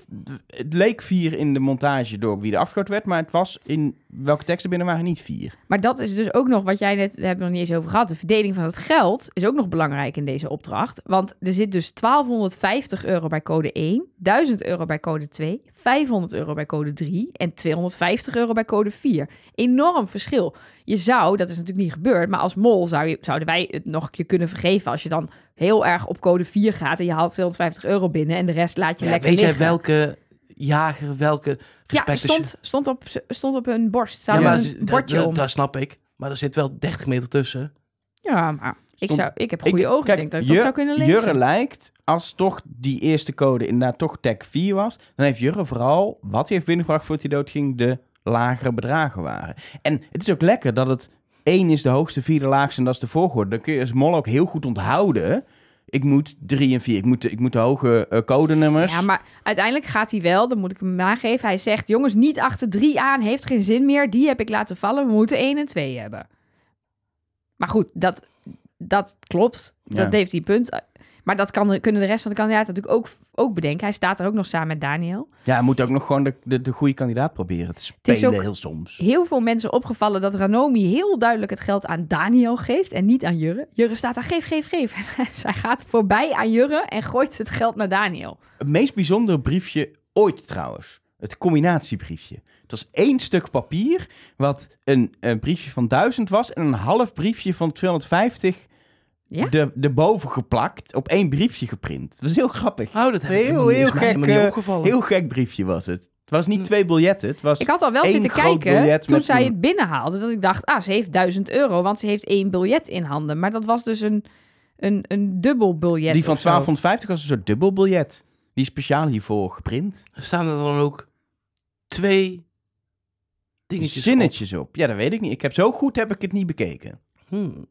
Het leek vier in de montage door wie er afgeschoten werd, maar het was in welke teksten binnen waren niet vier. Maar dat is dus ook nog wat jij net, daar hebben we nog niet eens over gehad. De verdeling van het geld is ook nog belangrijk in deze opdracht. Want er zit dus 1250 euro bij code 1, 1000 euro bij code 2, 500 euro bij code 3 en 250 euro bij code 4. Enorm verschil. Je zou, dat is natuurlijk niet gebeurd, maar als mol zou je, zouden wij het nog je kunnen vergeven als je dan heel erg op code 4 gaat en je haalt 250 euro binnen en de rest laat je Ja, lekker weet jij liggen. welke jager, welke Ja, stond, stond, op, stond op hun borst. Ja, maar er dat, een bordje dat, om. dat snap ik. Maar er zit wel 30 meter tussen. Ja, maar ik, Stond- zou, ik heb goede ogen. kijk, ik denk dat ik dat Jur- zou kunnen lezen. Jurre lijkt, als toch die eerste code inderdaad toch tag 4 was, dan heeft Jurre vooral, wat hij heeft binnengebracht voordat hij doodging, de lagere bedragen waren. En het is ook lekker dat het 1 is de hoogste, 4 de laagste en dat is de volgorde. Dan kun je als mol ook heel goed onthouden. Ik moet 3 en 4, ik moet, de- ik moet de hoge eh, codenummers. Ja, maar uiteindelijk gaat hij wel, dat moet ik hem nageven. Hij zegt, jongens, niet achter drie aan, heeft geen zin meer. Die heb ik laten vallen, we moeten één en twee hebben. Maar goed, dat, dat klopt. Dat Ja. heeft hij punt. Maar dat kan, kunnen de rest van de kandidaten natuurlijk ook, ook bedenken. Hij staat er ook nog samen met Daniel. Ja, hij moet ook nog gewoon de, de, de goede kandidaat proberen te is spelen, ook- heel soms. Heel veel mensen opgevallen dat Ranomi heel duidelijk het geld aan Daniel geeft en niet aan Jurre. Jurre staat daar, geef, geef, geef. <laughs> En hij gaat voorbij aan Jurre en gooit het geld naar Daniel. Het meest bijzondere briefje ooit trouwens. Het combinatiebriefje. Het was één stuk papier, wat een, een briefje van 1000 was en een half briefje van 250 Ja? de, erboven geplakt, op één briefje geprint. Dat was heel grappig. Oh, dat heb ik Heel, heel is mij gek, helemaal niet eh, opgevallen. Heel gek briefje was het. Het was niet twee biljetten, het was... Ik had al wel zitten kijken toen zij een- het binnenhaalde. Dat ik dacht, ah, ze heeft 1000 euro, want ze heeft één biljet in handen. Maar dat was dus een, een, een dubbel biljet. die van of zo. 1250 was een soort dubbel biljet. Die is speciaal hiervoor geprint. Staan er dan ook twee dingetjes Zinnetjes op. Ja, dat weet ik niet. Ik heb zo goed heb ik het niet bekeken. op? Hmm.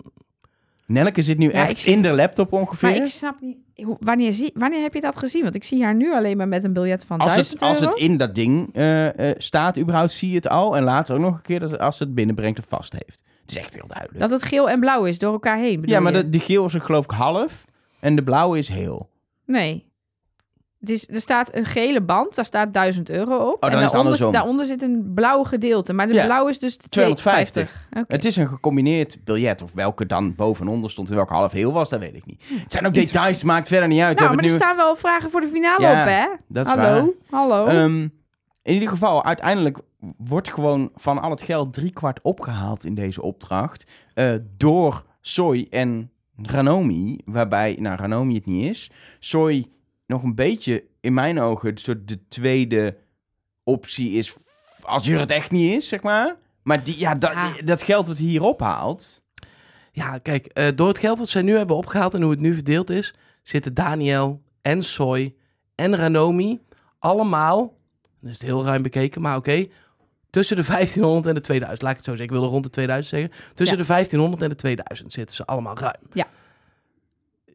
Nelke zit nu Ja, echt in de laptop ongeveer. Maar ik snap niet, wanneer, zie, wanneer heb je dat gezien? Want ik zie haar nu alleen maar met een biljet van als, 1000 het, als euro. het in dat ding eh, eh, staat, überhaupt zie je het al. En later ook nog een keer dat, als het binnenbrengt of vast heeft. Het is echt heel duidelijk. Dat het geel en blauw is door elkaar heen, ja, maar de geel is er geloof ik half. En de blauwe is heel. Nee. Het is, er staat een gele band, daar staat 1000 euro op. dan en daaronder, daaronder zit een blauw gedeelte. Maar de Ja, blauw is dus de 250. 250. Oké. Het is een gecombineerd biljet. Of welke dan boven en onder stond en welke half heel was, dat weet ik niet. Het zijn ook details, maakt verder niet uit. Nou, maar er nu... staan wel vragen voor de finale Ja, op, hè? Dat is Hallo, waar. hallo. Ehm, in ieder geval, uiteindelijk wordt gewoon van al het geld driekwart opgehaald in deze opdracht. eh, door Soy en Ranomi. Waarbij, nou, Ranomi het niet is. Soy nog een beetje, in mijn ogen, de, soort de tweede optie is. Als je het echt niet is, zeg maar. Maar die, ja, dat, Ja. dat geld wat hij hier ophaalt. Ja, kijk, eh, door het geld wat zij nu hebben opgehaald en hoe het nu verdeeld is, zitten Daniel en Soy en Ranomi allemaal, dan is het heel ruim bekeken, maar oké, tussen de 1500 en de 2000. Laat ik het zo zeggen, ik wilde rond de 2000 zeggen. Tussen Ja. de 1500 en de 2000 zitten ze allemaal ruim. Ja.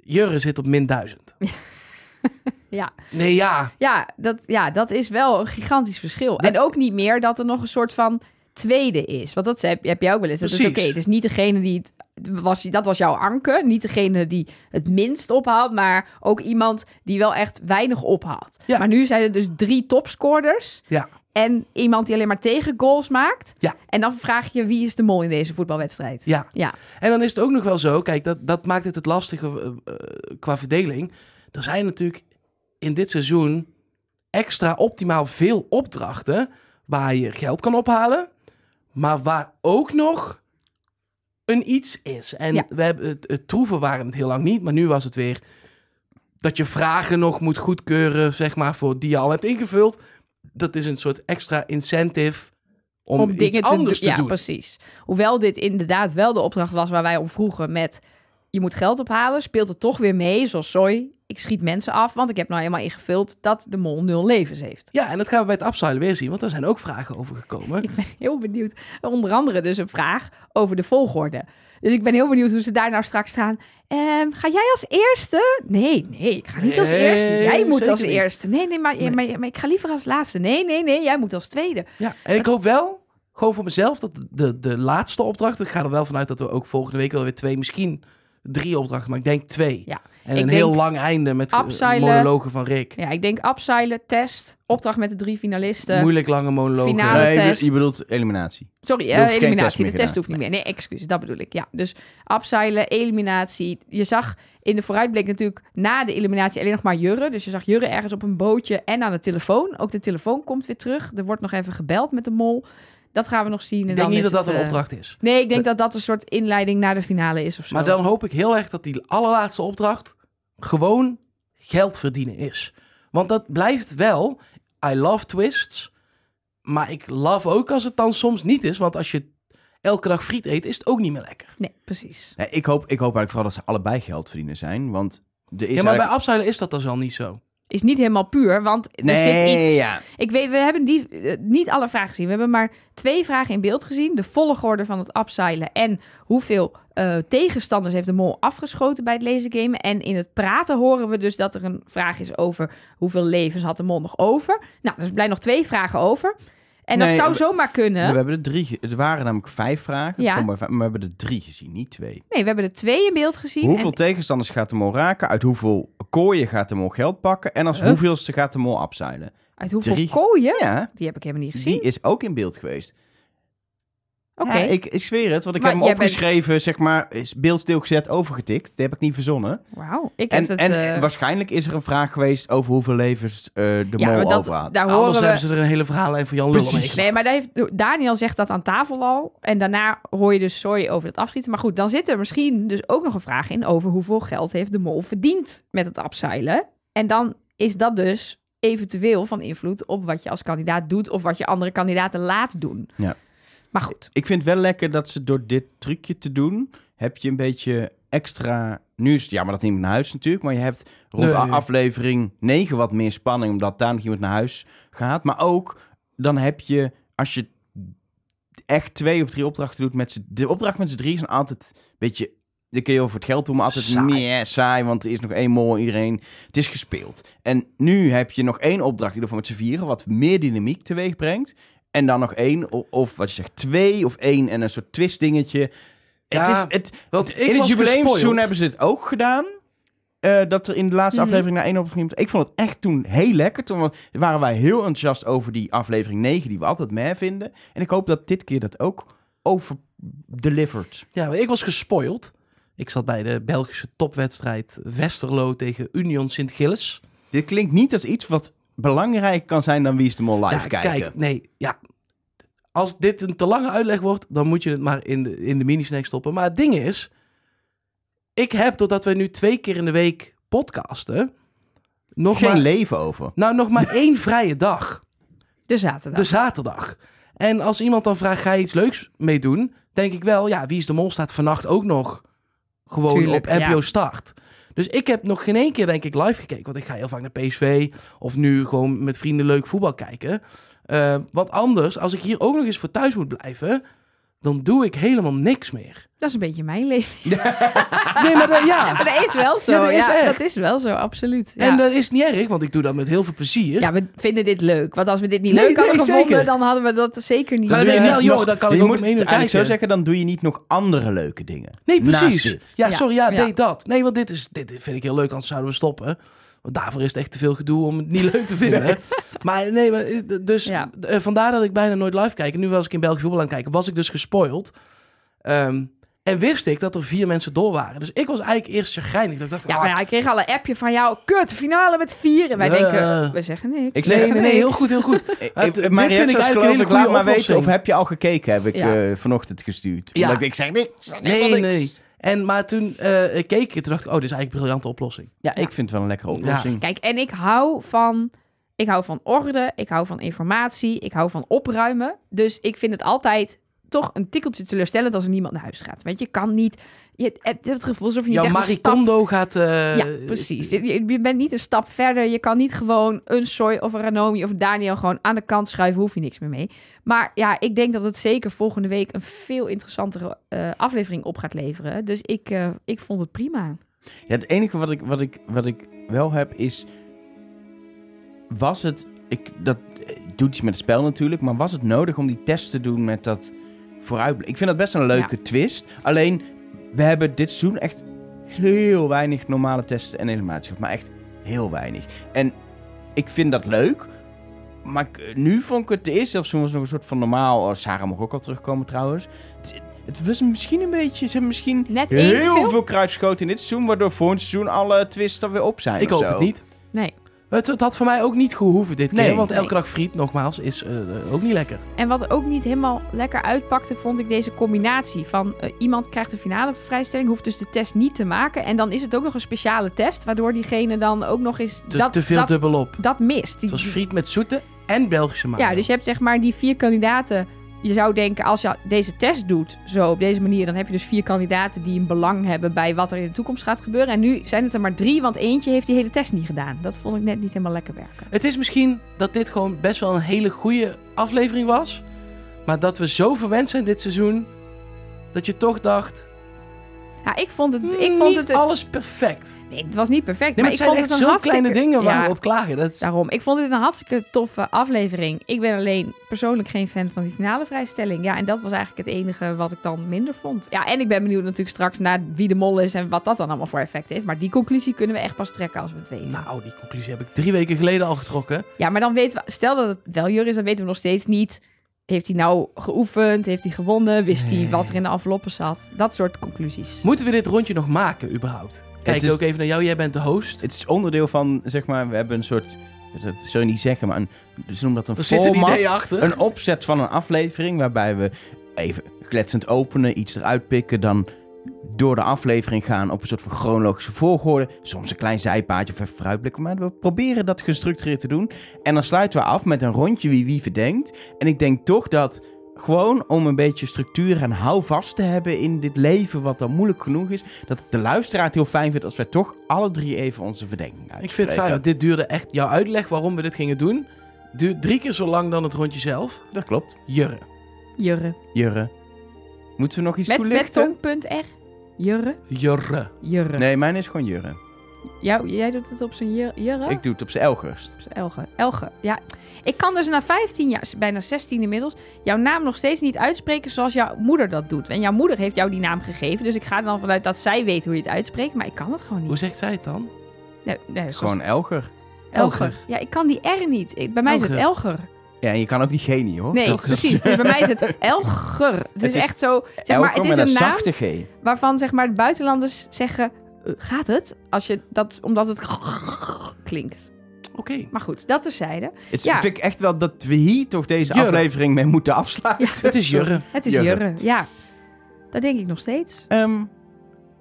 Jurre zit op min 1000. <laughs> <laughs> ja. Nee, ja. Ja, dat, ja, dat is wel een gigantisch verschil. Dat- En ook niet meer dat er nog een soort van tweede is. Want dat heb, heb jij ook wel eens. Dat is oké, het is niet degene die... het- Was, dat was jouw anker. Niet degene die het minst ophaalt, maar ook iemand die wel echt weinig ophaalt. Ja. Maar nu zijn er dus drie topscorers. Ja. En iemand die alleen maar tegen goals maakt. Ja. En dan vraag je wie is de mol in deze voetbalwedstrijd. Ja. Ja. En dan is het ook nog wel zo, kijk, dat, dat maakt het het lastige eh, eh, qua verdeling. Er zijn natuurlijk in dit seizoen extra optimaal veel opdrachten waar je geld kan ophalen, maar waar ook nog een iets is. En Ja. we hebben het, het troeven waren het heel lang niet, maar nu was het weer dat je vragen nog moet goedkeuren, zeg maar, voor die je al hebt ingevuld. Dat is een soort extra incentive om, om iets dingen te, anders doen. te ja, doen. precies. Hoewel dit inderdaad wel de opdracht was waar wij om vroegen met... je moet geld ophalen, speelt het toch weer mee, zoals Soy. Ik schiet mensen af, want ik heb nou helemaal ingevuld dat de mol nul levens heeft. Ja, en dat gaan we bij het upside weer zien, want er zijn ook vragen over gekomen. Ik ben heel benieuwd. Onder andere dus een vraag over de volgorde. Dus ik ben heel benieuwd hoe ze daar nou straks staan. Ehm, ga jij als eerste? Nee, nee, ik ga niet als eerste. Jij moet als eerste. Nee, nee maar, Nee. Maar, maar ik ga liever als laatste. Nee, nee, nee, jij moet als tweede. Ja, en ik hoop wel, gewoon voor mezelf, dat de, de laatste opdracht, ik ga er wel vanuit dat we ook volgende week wel weer twee, misschien drie opdrachten, maar ik denk twee. Ja, En ik een heel lang einde met eh, upseilen- monologen van Rick. Ja, ik denk abseilen, test, opdracht met de drie finalisten. Moeilijk lange monologen. finale Nee, je bedoelt- test. je bedoelt eliminatie. Sorry, eh, test eliminatie. de test gedaan. hoeft niet meer. Nee, excuus, dat bedoel ik. Ja, dus abseilen, eliminatie. Je zag in de vooruitblik natuurlijk na de eliminatie alleen nog maar Jurre. Dus je zag Jurre ergens op een bootje en aan de telefoon. Ook de telefoon komt weer terug. Er wordt nog even gebeld met de mol. Dat gaan we nog zien. En Ik denk dan niet is dat dat een eh, opdracht is. Nee, ik denk dat dat een soort inleiding naar de finale is of zo. Maar dan hoop ik heel erg dat die allerlaatste opdracht gewoon geld verdienen is. Want dat blijft wel, I love twists, maar ik love ook als het dan soms niet is. Want als je elke dag friet eet, is het ook niet meer lekker. Nee, precies. Nee, ik, hoop, ik hoop eigenlijk vooral dat ze allebei geld verdienen zijn. Want er is ja, maar bij upseilen is dat dus al niet zo. Is niet helemaal puur, want er Nee, zit iets... ja. Ik weet, we hebben die, eh, niet alle vragen gezien. We hebben maar twee vragen in beeld gezien. De volgorde van het abseilen en hoeveel eh, tegenstanders heeft de mol afgeschoten bij het laser gamen. En in het praten horen we dus dat er een vraag is over hoeveel levens had de mol nog over. Nou, dus er blijven nog twee vragen over. En dat zou zomaar kunnen. We hebben er drie... Er waren namelijk vijf vragen. Ja. Maar, we hebben er drie gezien, niet twee. Nee, we hebben er twee in beeld gezien. Hoeveel En- tegenstanders gaat de mol raken? Uit hoeveel kooien gaat de mol geld pakken? En als Huh? hoeveelste gaat de mol abzeilen? uit hoeveel drie- kooien? Ja, Die heb ik helemaal niet gezien. die is ook in beeld geweest. Oké. Ja, ik, ik zweer het, want ik Maar heb hem bent- opgeschreven, zeg maar, is beeld stilgezet, overgetikt. Dat heb ik niet verzonnen. Wauw. Ik En, heb het... en eh, waarschijnlijk is er een vraag geweest over hoeveel levens eh, de ja, mol dat, over had. daar horen Anders we... hebben ze er een hele verhaallijn van Jan mee Precies. Nee, maar daar heeft, Daniel zegt dat aan tafel al. En daarna hoor je dus sorry over het afschieten. Maar goed, dan zit er misschien dus ook nog een vraag in over hoeveel geld heeft de mol verdiend met het abseilen. En dan is dat dus eventueel van invloed op wat je als kandidaat doet of wat je andere kandidaten laat doen. Ja. Maar goed, Ik vind het wel lekker dat ze door dit trucje te doen, heb je een beetje extra... Nu is het jammer dat iemand naar huis natuurlijk, maar je hebt rond Nee. aflevering 9 wat meer spanning, omdat daar nog iemand naar huis gaat. Maar ook, dan heb je, als je echt twee of drie opdrachten doet met z'n... De opdracht met z'n drie is altijd een beetje... Dan kun je over het geld doen, maar altijd Saai. meer saai, want er is nog één mol, iedereen... Het is gespeeld. En nu heb je nog één opdracht, in ieder geval met z'n vieren, wat meer dynamiek teweeg brengt. En dan nog één, of wat je zegt, twee of één en een soort twist dingetje. Het Ja, is, het, Want in het jubileumseizoen hebben ze het ook gedaan. Eh, dat er in de laatste Mhm. aflevering naar één ging. Ik vond het echt toen heel lekker. Toen wa- waren wij heel enthousiast over die aflevering 9, die we altijd meer vinden. En ik hoop dat dit keer dat ook over delivered. Ja, maar ik was gespoild. Ik zat bij de Belgische topwedstrijd Westerlo tegen Union Sint-Gilles. Dit klinkt niet als iets wat belangrijker kan zijn dan Wie is de Mol live Ja, kijken. Kijk, nee, ja. Als dit een te lange uitleg wordt, dan moet je het maar in de, in de mini-snack stoppen. Maar het ding is, ik heb, doordat we nu twee keer in de week podcasten, nog Geen maar, leven over. nou, nog maar één vrije dag. de zaterdag. De zaterdag. En als iemand dan vraagt, ga je iets leuks mee doen? Denk ik wel, ja, Wie is de Mol staat vannacht ook nog gewoon Tuurlijk, op NPO ja. Start. Dus ik heb nog geen één keer, denk ik, live gekeken. Want ik ga heel vaak naar PSV of nu gewoon met vrienden leuk voetbal kijken. Eh, wat anders, als ik hier ook nog eens voor thuis moet blijven, dan doe ik helemaal niks meer. <laughs> Dat is een beetje mijn leven. <laughs> Nee, maar dat- ja. Maar <laughs> dat is wel zo. Ja, dat is dat is wel zo, absoluut. Ja. En dat is niet erg, want ik doe dat met heel veel plezier. ja, we vinden dit leuk. Want als we dit niet Nee, leuk hadden nee, gevonden, zeker. dan hadden we dat zeker niet. Maar dan niet nou, joh, dan kan ik je ook moet kijken. zo zeggen, dan doe je niet nog andere leuke dingen. Nee, Naast precies. dit. Ja, Ja, sorry, ja, ja. deed dat. Nee, want dit, is, dit vind ik heel leuk, anders zouden we stoppen. Want daarvoor is het echt te veel gedoe om het niet leuk te vinden. Maar nee, maar, eh, dus Ja. eh, vandaar dat ik bijna nooit live kijk. En nu was ik in Belgisch voetbal aan het kijken, was ik dus gespoild. Ehm, en wist ik dat er vier mensen door waren. Dus ik was eigenlijk eerst chagrijnig. Dat ik dacht, Ja, ah, maar ja, ik kreeg al een appje van jou. Kut, finale met vier. En wij denken, we zeggen niks. Ik nee, zeg, nee, nee, heel goed, heel goed. <laughs> Eh, Maar eh, dit vind ik eigenlijk geloof een ik, hele laat goede maar weten of heb je al gekeken, heb ik Ja. eh, vanochtend gestuurd. Ja. Omdat ik, ik zeg niks. Nee, nee. En, maar toen eh, ik keek ik, toen dacht ik, oh, dit is eigenlijk een briljante oplossing. Ja, ik vind het wel een lekkere oplossing. Kijk, en ik hou van... Ik hou van orde, ik hou van informatie, ik hou van opruimen. Dus ik vind het altijd toch een tikkeltje teleurstellend als er niemand naar huis gaat. Want je kan niet... Je hebt het gevoel alsof je niet Jouw echt een Marie stap... Kondo gaat... eh, Ja, precies. Je, bent niet een stap verder. Je kan niet gewoon een Soy of een Ranomi of een Daniel gewoon aan de kant schuiven. Hoef je niks meer mee. Maar ja, ik denk dat het zeker volgende week een veel interessantere eh, aflevering op gaat leveren. Dus ik, eh, ik vond het prima. Ja, het enige wat ik, wat, ik, wat ik wel heb is... Was het... Ik, dat doet iets met het spel natuurlijk. Maar was het nodig om die test te doen met dat vooruitblik? Ik vind dat best een leuke twist. Alleen, we hebben dit seizoen echt heel weinig normale testen en animaties. Maar echt heel weinig. En ik vind dat leuk. Maar ik- nu vond ik het de eerste seizoen was nog een soort van normaal. Oh, Sarah mag ook al terugkomen trouwens. Het, het was misschien een beetje... Ze hebben misschien Net heel veel? veel kruid geschoten in dit seizoen, waardoor volgend seizoen alle twists er weer op zijn. Ik hoop zo. het niet. Nee. Het, het had voor mij ook niet gehoeven dit keer. Nee. want Nee. elke dag friet, nogmaals, is eh, eh, ook niet lekker. En wat ook niet helemaal lekker uitpakte, vond ik deze combinatie van eh, iemand krijgt een finale vrijstelling, hoeft dus de test niet te maken. En dan is het ook nog een speciale test, waardoor diegene dan ook nog eens Te, dat, te veel dat, dubbel op. dat mist. Het was friet met zoete en Belgische mayo. ja, dus je hebt zeg maar die vier kandidaten. Je zou denken, als je deze test doet, zo op deze manier, dan heb je dus vier kandidaten die een belang hebben bij wat er in de toekomst gaat gebeuren. En nu zijn het er maar drie, want eentje heeft die hele test niet gedaan. Dat vond ik net niet helemaal lekker werken. Het is misschien dat dit gewoon best wel een hele goede aflevering was. Maar dat we zo verwend zijn dit seizoen. Dat je toch dacht. Ja, ik vond het, ik "Hmm, vond niet het, alles perfect. nee, het was niet perfect, Nee, maar maar, het ik zijn vond echt het een zo hartstikke- kleine dingen waar Ja, we op klagen. Dat is- Daarom. Ik vond dit een hartstikke toffe aflevering. Ik ben alleen persoonlijk geen fan van die finale vrijstelling. Ja, en dat was eigenlijk het enige wat ik dan minder vond. Ja, en ik ben benieuwd natuurlijk straks naar wie de mol is en wat dat dan allemaal voor effect heeft. Maar die conclusie kunnen we echt pas trekken als we het weten. Nou, die conclusie heb ik drie weken geleden al getrokken. Ja, maar dan weten we, stel dat het wel Jur is, dan weten we nog steeds niet. Heeft hij nou geoefend? Heeft hij gewonnen? Wist hij wat er in de enveloppen zat? Dat soort conclusies. Moeten we dit rondje nog maken, überhaupt? Kijk is- ook even naar jou. Jij bent de host. Het is onderdeel van, zeg maar, we hebben een soort... Dat zul je niet zeggen, maar een, ze noemen dat een Er zit een format. idee achter. Een opzet van een aflevering waarbij we even kletsend openen, iets eruit pikken, dan door de aflevering gaan op een soort van chronologische volgorde. Soms een klein zijpaadje of even vooruitblikken. Maar we proberen dat gestructureerd te doen. En dan sluiten we af met een rondje wie wie verdenkt. En ik denk toch dat gewoon om een beetje structuur en houvast te hebben in dit leven wat dan moeilijk genoeg is, dat de luisteraar het heel fijn vindt als wij toch alle drie even onze verdenking Ik vind het uitspreken. fijn, want dit duurde echt... Jouw uitleg waarom we dit gingen doen... duurt drie keer zo lang dan het rondje zelf. Dat klopt. Jurre. Jurre. Jurre. Moeten we nog iets Met, met toelichten? R. Jurre. Jurre. Jurre. Nee, mijn is gewoon Jurre. Jou, jij doet het op zijn jur- jurre? Ik doe het op zijn Elgerst. Op zijn Elge. Elge. Ja. Ik kan dus na 15 jaar, bijna 16 inmiddels, jouw naam nog steeds niet uitspreken zoals jouw moeder dat doet. En jouw moeder heeft jou die naam gegeven. Dus ik ga er dan vanuit dat zij weet hoe je het uitspreekt. Maar ik kan het gewoon niet. Hoe zegt zij het dan? Nee, nee, zoals Gewoon Elger. Elger. Elger. Ja, ik kan die R niet. Ik, bij mij is het Elger. Ja, en je kan ook niet, hoor. Nee, precies. Dus bij mij is het <laughs> Elger. Het is is echt zo. Zeg maar, het is met een naam zachte G. waarvan zeg maar de buitenlanders zeggen: "Eh, gaat het? Als je dat, omdat het klinkt. Oké. Maar goed, dat terzijde. Het Ja. vind ik echt wel dat we hier toch deze Jurre. aflevering mee moeten afsluiten. Ja, Het is Jurre. het is Jurre. Jurre. Ja, dat denk ik nog steeds. Eén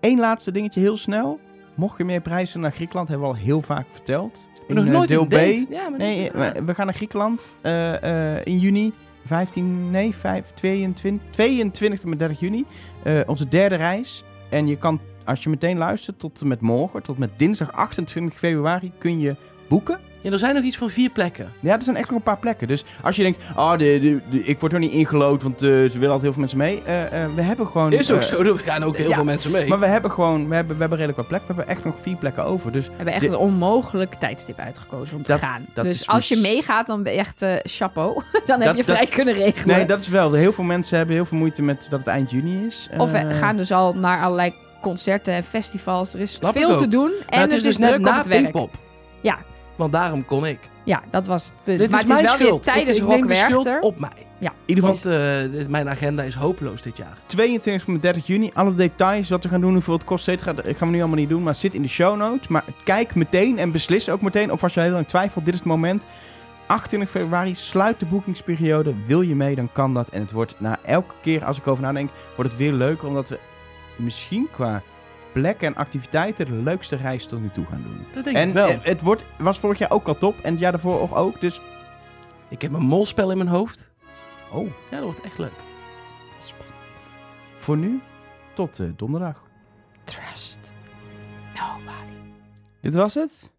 Ehm, laatste dingetje heel snel. Mocht je meer prijzen naar Griekenland, hebben we al heel vaak verteld. Ben nog eh, nooit deel in B. Ja, maar Nee, niet- we, gaan naar Griekenland eh, eh, in juni. 15, nee, 5, 22, 22 tot met 30 juni. Eh, onze derde reis. En je kan, als je meteen luistert, tot en met morgen, tot met dinsdag 28 februari, kun je boeken. Ja, er zijn nog iets van vier plekken. Ja, er zijn echt nog een paar plekken. Dus als je denkt, oh, de, de, de- ik word er niet ingelood, want eh, ze willen altijd heel veel mensen mee. Eh, eh, we hebben gewoon... Is ook zo, er gaan ook heel ja, veel mensen mee. Maar we hebben gewoon, we hebben, we hebben redelijk wat plek. We hebben echt nog vier plekken over. Dus We hebben echt een onmogelijk tijdstip uitgekozen om te gaan. dat dus is als je mis- meegaat, dan ben je echt eh, chapeau. <laughs> dan heb Dat- je vrij dat- kunnen regelen. nee, dat is wel. Heel veel mensen hebben heel veel moeite met dat het eind juni is. Of we gaan dus al naar allerlei concerten en festivals. Er is Snap veel te doen. En het is dus net druk op na het werk. Pinkpop. Ja. Want daarom kon ik. Ja, dat was het punt. Dit maar is het is mijn wel schuld. weer tijdens ik, ik neem Rock de schuld Werchter. op mij. in ieder geval Want eh, dit- mijn agenda is hopeloos dit jaar. 22 tot 30 juni. Alle details, wat we gaan doen, hoeveel het kost, cetera, gaan we nu allemaal niet doen. Maar zit in de show notes. Maar kijk meteen en beslis ook meteen. Of als je heel lang twijfelt, dit is het moment. 28 februari sluit de boekingsperiode. Wil je mee, dan kan dat. En het wordt na elke keer als ik over nadenk, wordt het weer leuker. Omdat we misschien qua plekken en activiteiten de leukste reis tot nu toe gaan doen. Dat denk En ik wel. eh, het wordt, was vorig jaar ook al top. En het jaar daarvoor ook. Dus, ik heb een molspel in mijn hoofd. oh, Ja, dat wordt echt leuk. voor nu, tot eh, donderdag. Trust nobody. Dit was het.